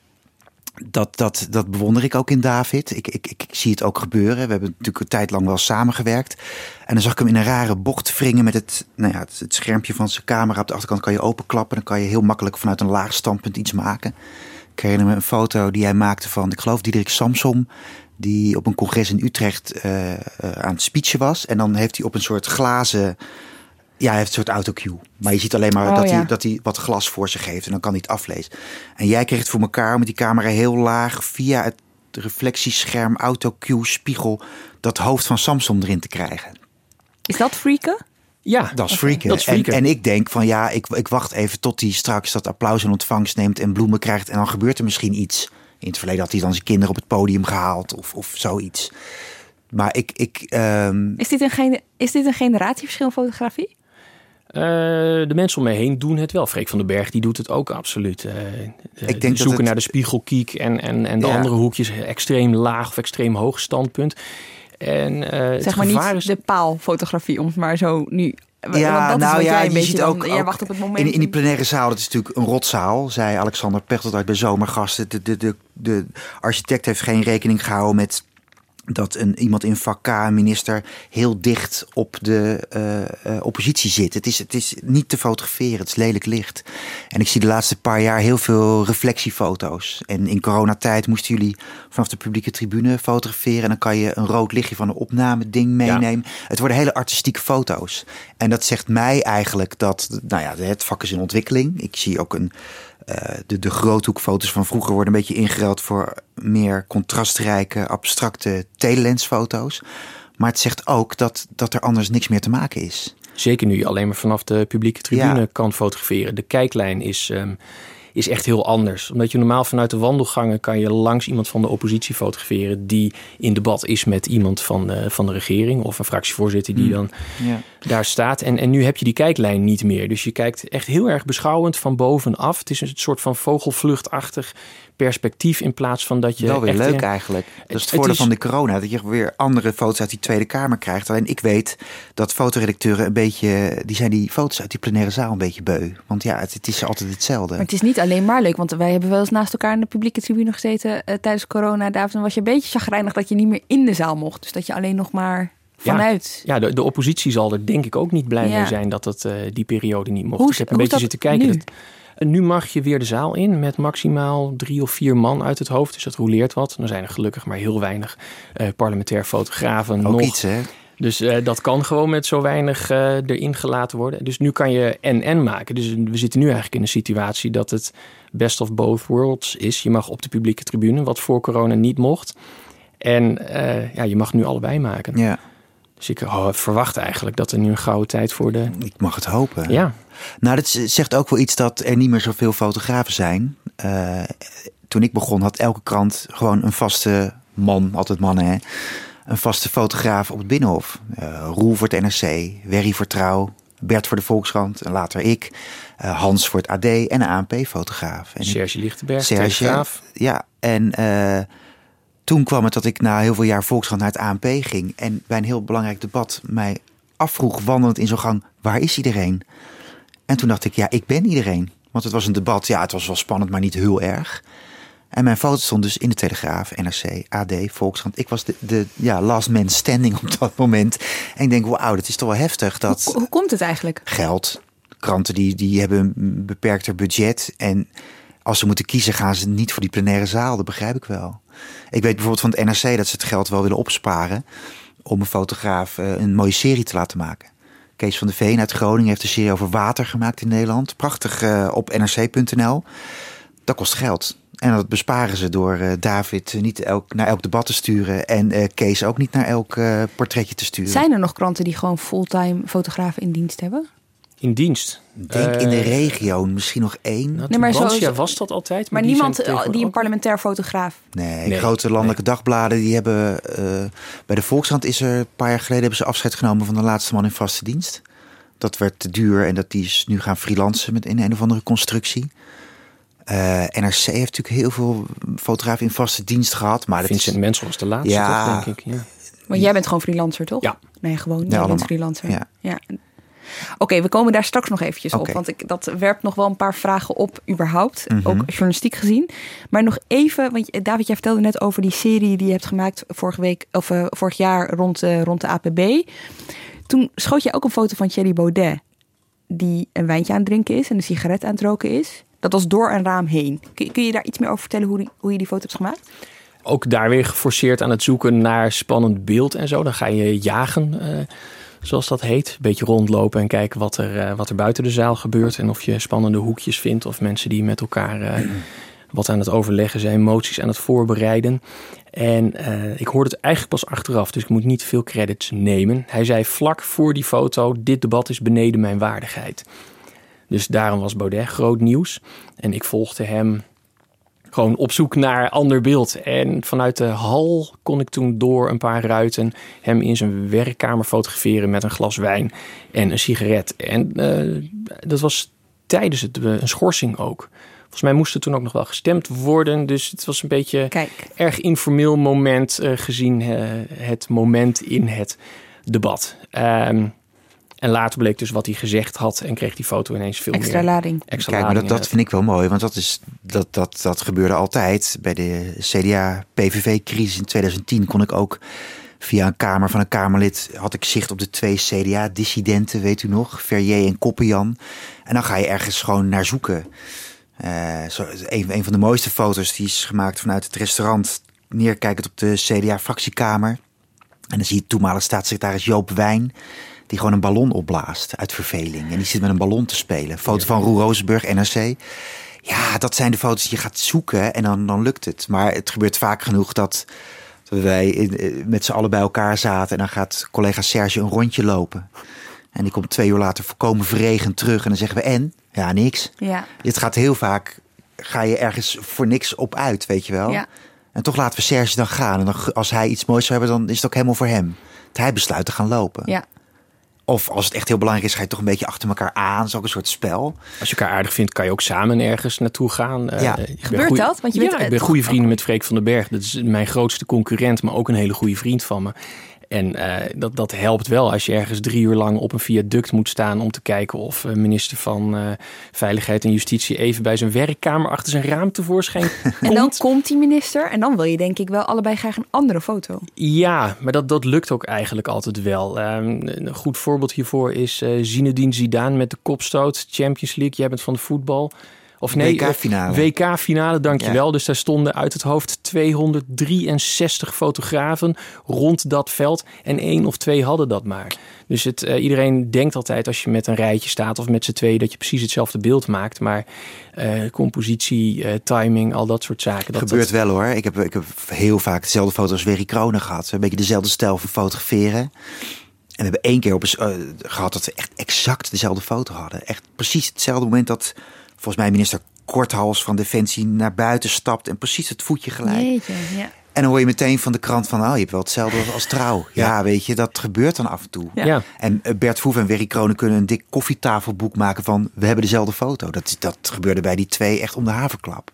dat, dat, dat bewonder ik ook in David. Ik, ik, ik zie het ook gebeuren. We hebben natuurlijk een tijd lang wel samengewerkt. En dan zag ik hem in een rare bocht wringen met het, nou ja, het, het schermpje van zijn camera. Op de achterkant kan je openklappen. Dan kan je heel makkelijk vanuit een laag standpunt iets maken. Ik herinner me een foto die hij maakte van, ik geloof, Diederik Samsom. Die op een congres in Utrecht eh, eh, aan het speechen was. En dan heeft hij op een soort glazen ja, hij heeft een soort autocue. Maar je ziet alleen maar Oh, dat, ja. hij, dat hij wat glas voor zich heeft. En dan kan hij het aflezen. En jij kreeg het voor elkaar om met die camera heel laag... via het reflectiescherm, autocue, spiegel... dat hoofd van Samsung erin te krijgen. Is dat freaken? Ja, Dat is freaken. Dat is En, freaken. en ik denk van ja, ik, ik wacht even tot hij straks dat applaus in ontvangst neemt... en bloemen krijgt en dan gebeurt er misschien iets. In het verleden had hij dan zijn kinderen op het podium gehaald of, of zoiets. Maar ik... ik ehm, Is dit een, gene- is dit een generatieverschil in fotografie? Eh, de mensen om me heen doen het wel. Freek van den Berg die doet het ook absoluut. Eh, Ik denk dat zoeken het- naar de spiegelkiek en, en, en de Ja. andere hoekjes extreem laag of extreem hoog standpunt. En eh, Zeg maar niet is de paalfotografie, om het maar zo nu Ja, nou ja, je, ziet ook, dan, wacht op het moment. In, in, die plenaire zaal, dat is natuurlijk een rotzaal, zei Alexander Pechtold uit bij Zomergasten. De, de, de, de architect heeft geen rekening gehouden met dat een, iemand in vak K, een minister, heel dicht op de uh, oppositie zit. Het is, het is niet te fotograferen, het is lelijk licht. En ik zie de laatste paar jaar heel veel reflectiefoto's. En in coronatijd moesten jullie vanaf de publieke tribune fotograferen. En dan kan je een rood lichtje van een opname ding meenemen. Het worden hele artistieke foto's. En dat zegt mij eigenlijk dat, nou ja, het vak is in ontwikkeling. Ik zie ook een eh, de, de groothoekfoto's van vroeger worden een beetje ingeruild voor meer contrastrijke, abstracte telelensfoto's. Maar het zegt ook dat, dat er anders niks meer te maken is. Zeker nu je alleen maar vanaf de publieke tribune kan fotograferen. De kijklijn is, ehm, is echt heel anders. Omdat je normaal vanuit de wandelgangen kan je langs iemand van de oppositie fotograferen die in debat is met iemand van de, van de regering of een fractievoorzitter die hmm. dan ja. daar staat. En, en nu heb je die kijklijn niet meer. Dus je kijkt echt heel erg beschouwend van bovenaf. Het is een soort van vogelvluchtachtig perspectief in plaats van dat je. Wel weer leuk eigenlijk. Dat is het voordeel van de corona, dat je weer andere foto's uit die Tweede Kamer krijgt. Alleen ik weet dat fotoredacteuren een beetje. die zijn die foto's uit die plenaire zaal een beetje beu. Want ja, het, het is altijd hetzelfde. Maar het is niet alleen maar leuk, want wij hebben wel eens naast elkaar in de publieke tribune gezeten uh, tijdens corona. David, was je een beetje chagrijnig dat je niet meer in de zaal mocht. Dus dat je alleen nog maar vanuit. Ja, de, de oppositie zal er denk ik ook niet blij mee zijn dat het uh, die periode niet mocht. Hoe, ik heb een beetje zitten kijken. Nu? En nu mag je weer de zaal in met maximaal drie of vier man uit het hoofd. Dus dat roleert wat. Dan zijn er gelukkig maar heel weinig uh, parlementair fotografen. Ook nog. iets, hè? Dus uh, dat kan gewoon met zo weinig uh, erin gelaten worden. Dus nu kan je en-en maken. Dus we zitten nu eigenlijk in een situatie dat het best of both worlds is. Je mag op de publieke tribune, wat voor corona niet mocht. En uh, ja, je mag nu allebei maken. Ja. Dus ik oh, verwacht eigenlijk dat er nu een gouden tijd voor de... Ik mag het hopen. Ja. Nou, dat zegt ook wel iets dat er niet meer zoveel fotografen zijn. Uh, toen ik begon had elke krant gewoon een vaste man, altijd mannen hè. Een vaste fotograaf op het Binnenhof. Uh, Roel voor het NRC, Werry voor Trouw, Bert voor de Volkskrant en later ik. Uh, Hans voor het AD en een ANP-fotograaf. Serge Lichtenberg, Serge, Ja, en toen kwam het dat ik na heel veel jaar Volkskrant naar het ANP ging. En bij een heel belangrijk debat mij afvroeg, wandelend in zo'n gang, waar is iedereen? En toen dacht ik, ja, ik ben iedereen. Want het was een debat, ja, het was wel spannend, maar niet heel erg. En mijn foto stond dus in de Telegraaf, NRC, AD, Volkskrant. Ik was de, de ja, last man standing op dat moment. En ik denk, wauw, dat is toch wel heftig. Dat hoe, hoe komt het eigenlijk? Geld. Kranten die, die hebben een beperkter budget. En als ze moeten kiezen, gaan ze niet voor die plenaire zaal. Dat begrijp ik wel. Ik weet bijvoorbeeld van het NRC dat ze het geld wel willen opsparen. om een fotograaf eh, een mooie serie te laten maken. Kees van de Veen uit Groningen heeft een serie over water gemaakt in Nederland. Prachtig uh, op nrc.nl. Dat kost geld. En dat besparen ze door uh, David niet elk, naar elk debat te sturen. En uh, Kees ook niet naar elk portretje te sturen. Zijn er nog kranten die gewoon fulltime fotografen in dienst hebben? In dienst. Denk in de eh, regio, misschien nog één. Nou, nee, maar zo was dat altijd. Maar, niemand eh, die een parlementair fotograaf. Nee, grote landelijke dagbladen die hebben. Uh, bij de Volkskrant is er een paar jaar geleden hebben ze afscheid genomen van de laatste man in vaste dienst. Dat werd te duur en dat die is nu gaan freelancen met in een of andere constructie. Uh, NRC heeft natuurlijk heel veel fotografen in vaste dienst gehad. Maar Vincent is... Mensel was de laatste, ja, toch, denk ik. Ja. Maar jij bent gewoon freelancer, toch? Ja. Nee, gewoon. Ja, jij bent freelancer. Ja. ja. Oké, we komen daar straks nog eventjes op. Want ik, dat werpt nog wel een paar vragen op, überhaupt. Mhm. Ook journalistiek gezien. Maar nog even, want David, jij vertelde net over die serie die je hebt gemaakt vorige week, of uh, vorig jaar rond, uh, rond de APB. Toen schoot je ook een foto van Thierry Baudet. Die een wijntje aan het drinken is en een sigaret aan het roken is. Dat was door een raam heen. Kun, kun je daar iets meer over vertellen hoe, die, hoe je die foto hebt gemaakt? Ook daar weer geforceerd aan het zoeken naar spannend beeld en zo. Dan ga je jagen. Uh, zoals dat heet. Een beetje rondlopen en kijken wat er, uh, wat er buiten de zaal gebeurt. En of je spannende hoekjes vindt of mensen die met elkaar uh, *clears throat* wat aan het overleggen zijn, emoties aan het voorbereiden. En uh, ik hoorde het eigenlijk pas achteraf, dus ik moet niet veel credits nemen. Hij zei vlak voor die foto: Dit debat is beneden mijn waardigheid. Dus daarom was Baudet groot nieuws. En ik volgde hem gewoon op zoek naar ander beeld. En vanuit de hal kon ik toen door een paar ruiten hem in zijn werkkamer fotograferen met een glas wijn en een sigaret. En uh, dat was tijdens het, uh, een schorsing ook. Volgens mij moest er toen ook nog wel gestemd worden. Dus het was een beetje Kijk. erg informeel moment uh, gezien het moment in het debat. Um, En later bleek dus wat hij gezegd had en kreeg die foto ineens veel Extra meer... lading. Extra Kijk, maar dat, dat vind ik wel mooi, want dat, is, dat, dat, dat gebeurde altijd. Bij de CDA-PVV-crisis in 2010 kon ik ook via een kamer van een Kamerlid... had ik zicht op de twee CDA-dissidenten, weet u nog? Verrier en Koppenjan. En dan ga je ergens gewoon naar zoeken. Eh, zo, een, een van de mooiste foto's die is gemaakt vanuit het restaurant... neerkijkend op de CDA-fractiekamer. En dan zie je toenmalig staatssecretaris Joop Wijn... die gewoon een ballon opblaast uit verveling. En die zit met een ballon te spelen. Foto van Roel Rozenburg, NRC. Ja, dat zijn de foto's die je gaat zoeken en dan, dan lukt het. Maar het gebeurt vaak genoeg dat wij in, eh, met z'n allen bij elkaar zaten... en dan gaat collega Serge een rondje lopen. En die komt twee uur later volkomen verregend terug. En dan zeggen we, en? Ja, niks. Ja. Dit gaat heel vaak, ga je ergens voor niks op uit, weet je wel. Ja. En toch laten we Serge dan gaan. En dan, als hij iets moois zou hebben, dan is het ook helemaal voor hem. Dat hij besluit te gaan lopen. Ja. Of als het echt heel belangrijk is, ga je toch een beetje achter elkaar aan. Dat is ook een soort spel. Als je elkaar aardig vindt, kan je ook samen ergens naartoe gaan. Eh, Ja. Gebeurt goeie- dat? Want je ja, bent- ik ben goede vrienden met Freek van den Berg. Dat is mijn grootste concurrent, maar ook een hele goede vriend van me. En eh, dat, dat helpt wel als je ergens drie uur lang op een viaduct moet staan om te kijken of eh, minister van eh, Veiligheid en Justitie even bij zijn werkkamer achter zijn raam tevoorschijn komt. *laughs* En dan komt die minister en dan wil je denk ik wel allebei graag een andere foto. Ja, maar dat, dat lukt ook eigenlijk altijd wel. Ehm, een goed voorbeeld hiervoor is eh Zinedine Zidane met de kopstoot. Champions League, jij bent van de voetbal. Of nee, WK-finale. WK-finale, dankjewel. Dus daar stonden uit het hoofd 263 fotografen rond dat veld. En één of twee hadden dat maar. Dus het, eh, iedereen denkt altijd als je met een rijtje staat of met z'n tweeën... dat je precies hetzelfde beeld maakt. Maar eh, compositie, eh, timing, al dat soort zaken... Dat, gebeurt dat, wel hoor. Ik heb, ik heb heel vaak dezelfde foto's als Werry Kronen gehad. Een beetje dezelfde stijl van fotograferen. En we hebben één keer op eh, gehad dat we echt exact dezelfde foto hadden. Echt precies hetzelfde moment dat volgens mij minister Korthals van Defensie naar buiten stapt en precies het voetje gelijk. Jeetje, ja. En dan hoor je meteen van de krant van, oh, je hebt wel hetzelfde als, trouw. Ja, weet je, dat gebeurt dan af en toe. Ja. En eh, Bert Voef en Werry Kronen kunnen een dik koffietafelboek maken van, we hebben dezelfde foto. Dat, dat gebeurde bij die twee echt om de haverklap.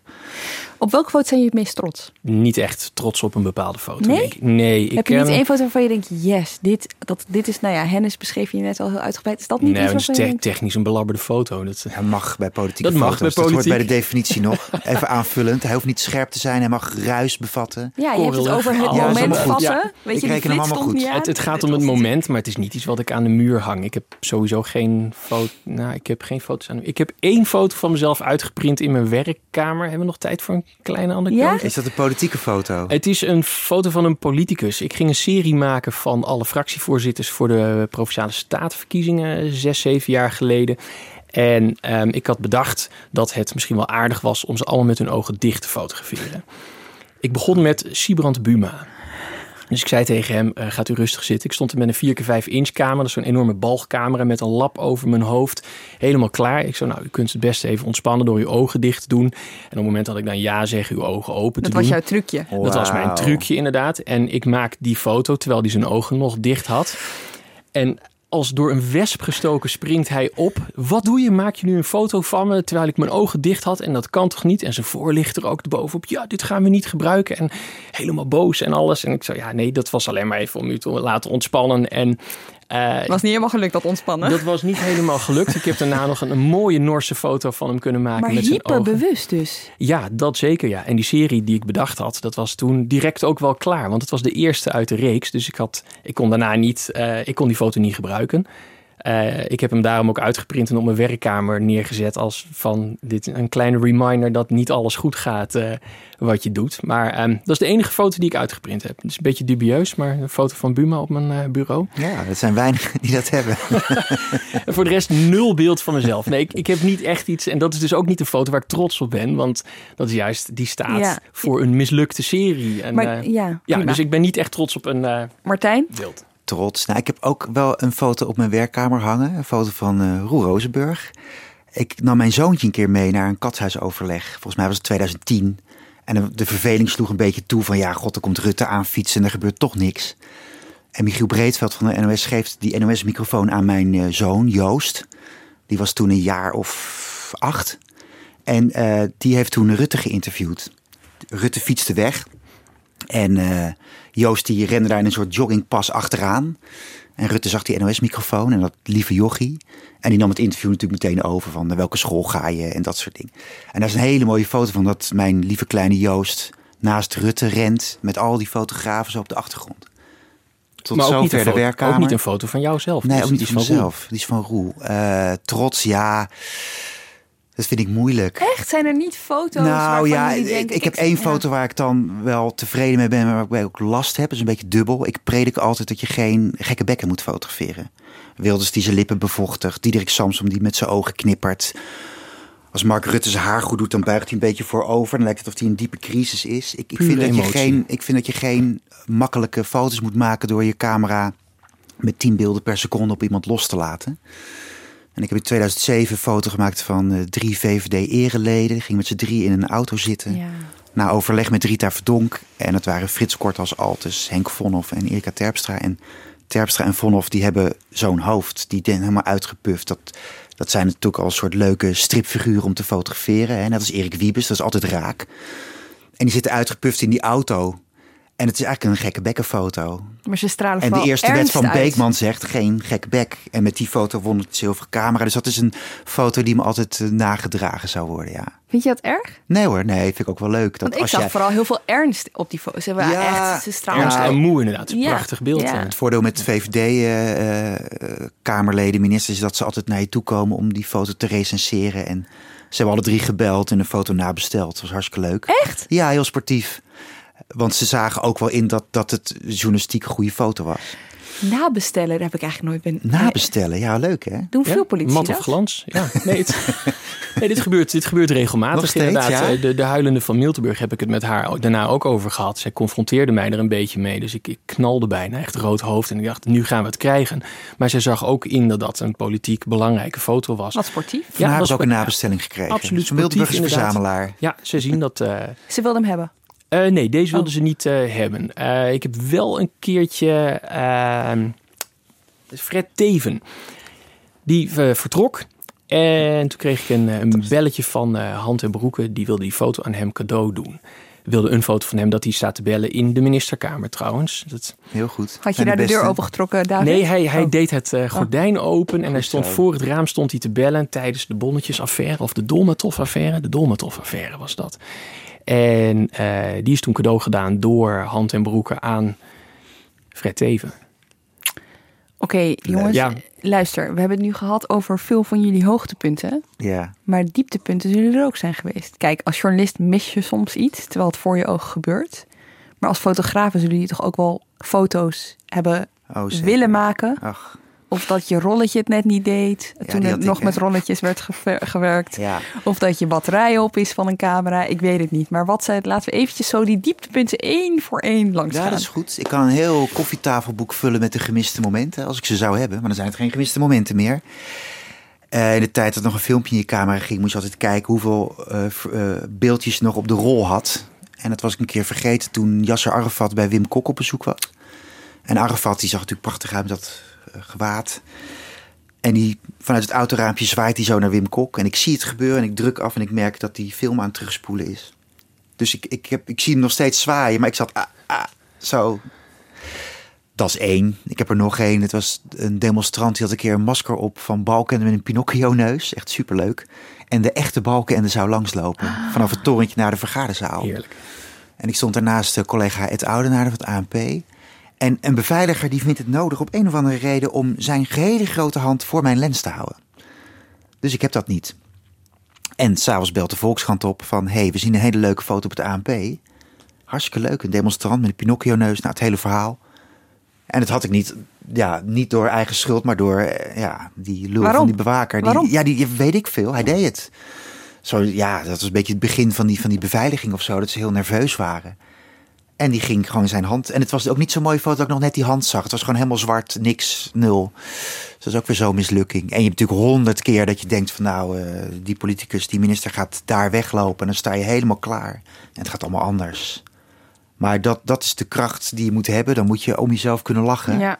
Op welke foto zijn je het meest trots? niet echt trots op een bepaalde foto. Nee? denk ik. Nee, ik Heb je niet één foto waarvan je denkt, yes, dit, dat, dit is, nou ja, Hennis beschreef je net al heel uitgebreid. Is dat niet Nee, iets dat is te- technisch een belabberde foto. Dat, Hij mag bij politieke Dat mag bij Dat hoort bij de definitie nog. *laughs* Even aanvullend. Hij hoeft niet scherp te zijn. Hij mag ruis bevatten. ja, je hebt het over het moment vatten. Ja. Weet Ik je, die reken hem allemaal goed. het, het gaat om het moment, maar het is niet iets wat ik aan de muur hang. Ik heb sowieso geen foto. Nou, ik heb geen foto's aan. Ik heb één foto van mezelf uitgeprint in mijn werkkamer. Hebben we nog tijd voor een kleine anekdote? Is dat een politieke foto? Het is een foto van een politicus. Ik ging een serie maken van alle fractievoorzitters voor de Provinciale Statenverkiezingen zes, zeven jaar geleden. En ehm, ik had bedacht dat het misschien wel aardig was om ze allemaal met hun ogen dicht te fotograferen. Ik begon met Sibrand Buma. Dus ik zei tegen hem, eh, gaat u rustig zitten. Ik stond er met een 4x5 inch camera, dat is zo'n enorme balgcamera met een lap over mijn hoofd. Helemaal klaar. Ik zei, nou, u kunt het beste even ontspannen door uw ogen dicht te doen. En op het moment dat ik dan ja zeg, uw ogen open te Dat was doen. jouw trucje. Dat was mijn trucje inderdaad. En ik maak die foto terwijl hij zijn ogen nog dicht had. En als door een wesp gestoken springt hij op. Wat doe je? Maak je nu een foto van me terwijl ik mijn ogen dicht had? En dat kan toch niet? En zijn voorlichter ook erbovenop. Ja, dit gaan we niet gebruiken. En helemaal boos en alles. En ik zei, ja nee, dat was alleen maar even om u te laten ontspannen. En Het was niet helemaal gelukt, dat ontspannen. dat was niet helemaal gelukt. Ik heb daarna nog een, een mooie Norse foto van hem kunnen maken maar met zijn ogen. hyperbewust dus. Ja, dat zeker ja. En die serie die ik bedacht had, dat was toen direct ook wel klaar. Want het was de eerste uit de reeks. Dus ik, had, ik kon daarna niet, eh, ik kon die foto niet gebruiken. Eh, ik heb hem daarom ook uitgeprint en op mijn werkkamer neergezet als van dit een kleine reminder dat niet alles goed gaat eh, wat je doet. Maar ehm, dat is de enige foto die ik uitgeprint heb. Het is een beetje dubieus, maar een foto van Buma op mijn eh, bureau. Ja, dat zijn weinigen *laughs* die dat hebben. En *laughs* voor de rest nul beeld van mezelf. Nee, ik, ik heb niet echt iets. En dat is dus ook niet de foto waar ik trots op ben. Want dat is juist, die staat Ja. voor een mislukte serie. En, Maar ja, ja, dus ik ben niet echt trots op een eh, Martijn? beeld. Trots. Nou, ik heb ook wel een foto op mijn werkkamer hangen. Een foto van eh Roel. Ik nam mijn zoontje een keer mee naar een katshuisoverleg. Volgens mij was het 2010. En de- verveling sloeg een beetje toe van... ja, god, er komt Rutte aan fietsen en er gebeurt toch niks. En Michiel Breedveld van de NOS geeft die NOS-microfoon aan mijn eh, zoon, Joost. Die was toen een jaar of acht. En eh, die heeft toen Rutte geïnterviewd. Rutte fietste weg. En Joost die rende daar in een soort joggingpas achteraan. En Rutte zag die NOS-microfoon en dat lieve jochie. En die nam het interview natuurlijk meteen over van naar welke school ga je en dat soort dingen. En daar is een hele mooie foto van dat mijn lieve kleine Joost naast Rutte rent met al die fotografen zo op de achtergrond. Tot maar ook niet, zover een de foto, werkkamer. ook niet een foto van jouzelf. Nee, Dus ook niet die van mezelf. Die is van Roel. Eh, trots, ja. Dat vind ik moeilijk. Echt? Zijn er niet foto's Nou waarvan ja, ik, denken... ik heb één ja. foto waar ik dan wel tevreden mee ben, maar waar ik ook last heb. Dat is een beetje dubbel. Ik predik altijd dat je geen gekke bekken moet fotograferen. Wilders die zijn lippen bevochtigt. Diederik Samsom die met zijn ogen knippert. Als Mark Rutte zijn haar goed doet, dan buigt hij een beetje voorover. Dan lijkt het of hij in diepe crisis is. Ik, ik, vind dat je geen, ik vind dat je geen makkelijke foto's moet maken door je camera met 10 beelden per seconde op iemand los te laten. En ik heb in 2007 een foto gemaakt van eh, drie VVD-ereleden. Ging met z'n drie in een auto zitten. Ja. Na overleg met Rita Verdonk. En dat waren Frits Kort als Altus, Henk Vonhoff en Erika Terpstra. En Terpstra en Vonhoff die hebben zo'n hoofd. Die zijn helemaal uitgepuft. Dat, dat zijn natuurlijk al een soort leuke stripfiguren om te fotograferen. Hè. Net als Erik Wiebes, dat is altijd raak. En die zitten uitgepuft in die auto. En het is eigenlijk een gekke bekkenfoto. Maar ze stralen En de eerste wet van uit. Beekman zegt geen gek bek. En met die foto won het zilveren camera. Dus dat is een foto die me altijd eh, nagedragen zou worden, ja. Vind je dat erg? Nee hoor, nee, vind ik ook wel leuk. Dat Want ik als zag jij... vooral heel veel ernst op die foto's. Ze hebben Ja, echt, ze stralen Ernst en moe inderdaad. Een Ja. prachtig beeld. Ja. eh. Het voordeel met VVD-kamerleden, ministers, is dat ze altijd naar je toe komen om die foto te recenseren. En ze hebben alle drie gebeld en een foto nabesteld. Dat was hartstikke leuk. Echt? Ja, heel sportief. Want ze zagen ook wel in dat, dat het journalistiek een goede foto was. Nabestellen, daar heb ik eigenlijk nooit ben. Nabestellen, ja, leuk hè? Doen Ja, veel politie Mat dat? of glans. Ja, nee, het- *laughs* nee dit, gebeurt, dit gebeurt regelmatig Nog steeds, inderdaad. ja? Eh, De, de huilende van Miltenburg heb ik het met haar daarna ook over gehad. Zij confronteerde mij er een beetje mee. Dus ik, ik knalde bijna, echt rood hoofd. En ik dacht, nu gaan we het krijgen. Maar zij zag ook in dat dat een politiek belangrijke foto was. Wat sportief. Van haar was ook een ja, nabestelling gekregen. absoluut Zo'n Miltenburg is sportief, verzamelaar. Ja, ze zien dat... eh, Ze wilden hem hebben. Eh, nee, deze wilden Oh. ze niet eh, hebben. Eh, ik heb wel een keertje ehm, Fred Teven. Die vertrok. En toen kreeg ik een, een belletje van eh, Hand en Broeken. Die wilde die foto aan hem cadeau doen. Wilde een foto van hem dat hij staat te bellen in de ministerkamer trouwens. Dat, Heel goed. Had je Zijn daar de deur beste. opengetrokken, David? nee, hij, hij Oh. deed het eh, gordijn open. En hij stond voor het raam stond hij te bellen tijdens de bonnetjesaffaire. Of de Dolmatov-affaire. De Dolmatov-affaire was dat. En eh, die is toen cadeau gedaan door Hand en Broeken aan Fred Teven. Oké, jongens, Ja. luister. We hebben het nu gehad over veel van jullie hoogtepunten. Ja, Maar dieptepunten zullen er ook zijn geweest. Kijk, als journalist mis je soms iets, terwijl het voor je ogen gebeurt. Maar als fotografen zullen jullie toch ook wel foto's hebben oh, willen maken. Ach, Of dat je rolletje het net niet deed. toen er had nog ik, met rolletjes werd gewerkt. ja. Of dat je batterij op is van een camera. Ik weet het niet. Maar wat zijn het? Laten we eventjes zo die dieptepunten één voor één langs Ja, gaan. dat is goed. Ik kan een heel koffietafelboek vullen met de gemiste momenten. Als ik ze zou hebben. Maar dan zijn het geen gemiste momenten meer. Eh, in de tijd dat nog een filmpje in je camera ging, moest je altijd kijken hoeveel eh, eh, beeldjes je nog op de rol had. En dat was ik een keer vergeten toen Yasser Arafat bij Wim Kok op bezoek was. En Arafat die zag natuurlijk prachtig uit met dat gewaad. En die, vanuit het autoraampje zwaait hij zo naar Wim Kok. En ik zie het gebeuren en ik druk af en ik merk dat die film aan het terugspoelen is. Dus ik, ik, heb, ik zie hem nog steeds zwaaien, maar ik zat ah, ah, zo. Dat is één. Ik heb er nog één. Het was een demonstrant die had een keer een masker op van Balken met een Pinocchio-neus. Echt superleuk. En de echte Balken zou langslopen. Vanaf het torentje naar de vergaderzaal. Heerlijk. En ik stond daarnaast de collega Ed Oudenaar van het ANP. En een beveiliger die vindt het nodig op een of andere reden om zijn gehele grote hand voor mijn lens te houden. Dus ik heb dat niet. En s'avonds belt de Volkskrant op van... hé, hey, we zien een hele leuke foto op het ANP. Hartstikke leuk, een demonstrant met een Pinocchio-neus. Nou, het hele verhaal. En dat had ik niet, ja, niet door eigen schuld, maar door eh, ja, die lul Waarom? van die bewaker. Die, Waarom? Ja, die weet ik veel. Hij deed het. Zo, ja, dat was een beetje het begin van die, van die beveiliging of zo. Dat ze heel nerveus waren. En die ging gewoon in zijn hand. En het was ook niet zo'n mooie foto dat ik nog net die hand zag. Het was gewoon helemaal zwart, niks, nul. Dus dat is ook weer zo'n mislukking. En je hebt natuurlijk honderd keer dat je denkt van nou, eh, die politicus, die minister gaat daar weglopen. En dan sta je helemaal klaar. En het gaat allemaal anders. Maar dat, dat is de kracht die je moet hebben. Dan moet je om jezelf kunnen lachen. Ja, Ja.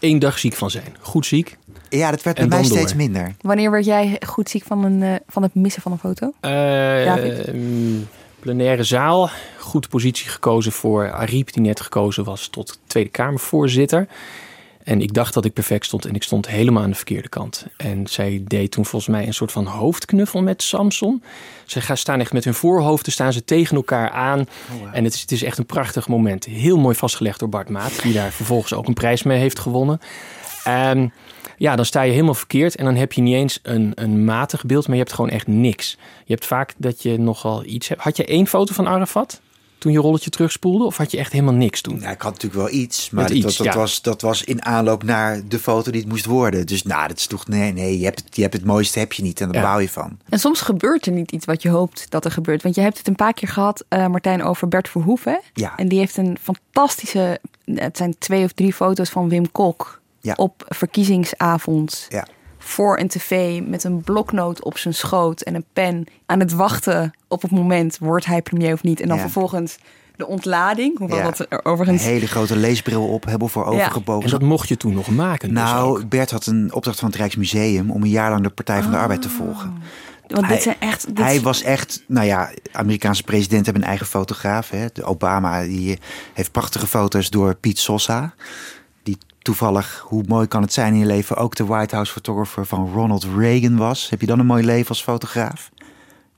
Eén dag ziek van zijn. Goed ziek. dat werd bij mij steeds door. minder. Wanneer werd jij goed ziek van, een, eh, van het missen van een foto? Eh, David? mm, plenaire zaal. Goed positie gekozen voor Ariep, die net gekozen was tot Tweede Kamervoorzitter. En ik dacht dat ik perfect stond en ik stond helemaal aan de verkeerde kant. En zij deed toen volgens mij een soort van hoofdknuffel met Samson. Ze gaan staan echt met hun voorhoofden staan ze tegen elkaar aan. En het is, het is echt een prachtig moment. Heel mooi vastgelegd door Bart Maat, die daar vervolgens ook een prijs mee heeft gewonnen. En ja, dan sta je helemaal verkeerd en dan heb je niet eens een, een matig beeld, maar je hebt gewoon echt niks. Je hebt vaak dat je nogal iets hebt. Had je één foto van Arafat? toen je rolletje terugspoelde? Of had je echt helemaal niks toen? Ja, ik had natuurlijk wel iets, maar dat, dat, was, dat was in aanloop naar de foto die het moest worden. Dus nou, dat is toch, nee, nee, je hebt het, je hebt het mooiste heb je niet en daar bouw je van. En soms gebeurt er niet iets wat je hoopt dat er gebeurt. Want je hebt het een paar keer gehad, uh, Martijn, over Bert Verhoeven. Ja. En die heeft een fantastische, het zijn twee of drie foto's van Wim Kok ja. op verkiezingsavond. Ja voor een tv met een bloknoot op zijn schoot en een pen aan het wachten op het moment wordt hij premier of niet. En dan vervolgens de ontlading, hoewel dat er overigens... Een hele grote leesbril op hebben voor overgebogen. En dat mocht je toen nog maken? Dus nou, Bert had een opdracht van het Rijksmuseum om een jaar lang de Partij van de Arbeid te volgen. Want hij, dit zijn echt, hij was echt, nou ja, Amerikaanse presidenten hebben een eigen fotograaf. Hè. De Obama die heeft prachtige foto's door Piet Sosa toevallig, hoe mooi kan het zijn in je leven, ook de White House photographer van Ronald Reagan was. Heb je dan een mooi leven als fotograaf?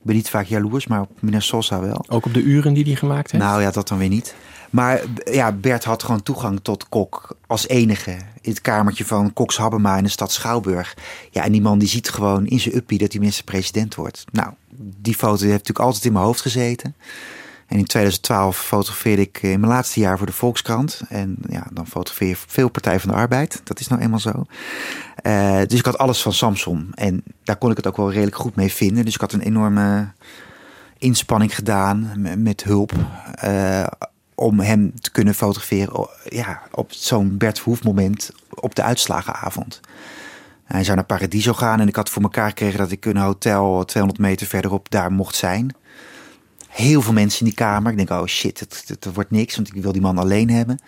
Ik ben niet vaak jaloers, maar op meneer Sosa wel. Ook op de uren die hij gemaakt heeft? Nou ja, dat dan weer niet. Maar ja, Bert had gewoon toegang tot Kok als enige in het kamertje van Koks Habema in de stad Schouwburg. Ja, en die man die ziet gewoon in zijn uppie dat hij minister-president wordt. Nou, die foto heeft natuurlijk altijd in mijn hoofd gezeten. En in 2012 fotografeerde ik in mijn laatste jaar voor de Volkskrant. En ja, dan fotografeer je veel Partij van de Arbeid. Dat is nou eenmaal zo. Uh, dus ik had alles van Samsung. En daar kon ik het ook wel redelijk goed mee vinden. Dus ik had een enorme inspanning gedaan met hulp. Uh, om hem te kunnen fotograferen ja, op zo'n Bert Verhoef moment op de uitslagenavond. Hij zou naar Paradiso gaan en ik had voor elkaar gekregen dat ik een hotel 200 meter verderop daar mocht zijn heel veel mensen in die kamer. Ik denk, oh shit, het, het, wordt niks, want ik wil die man alleen hebben.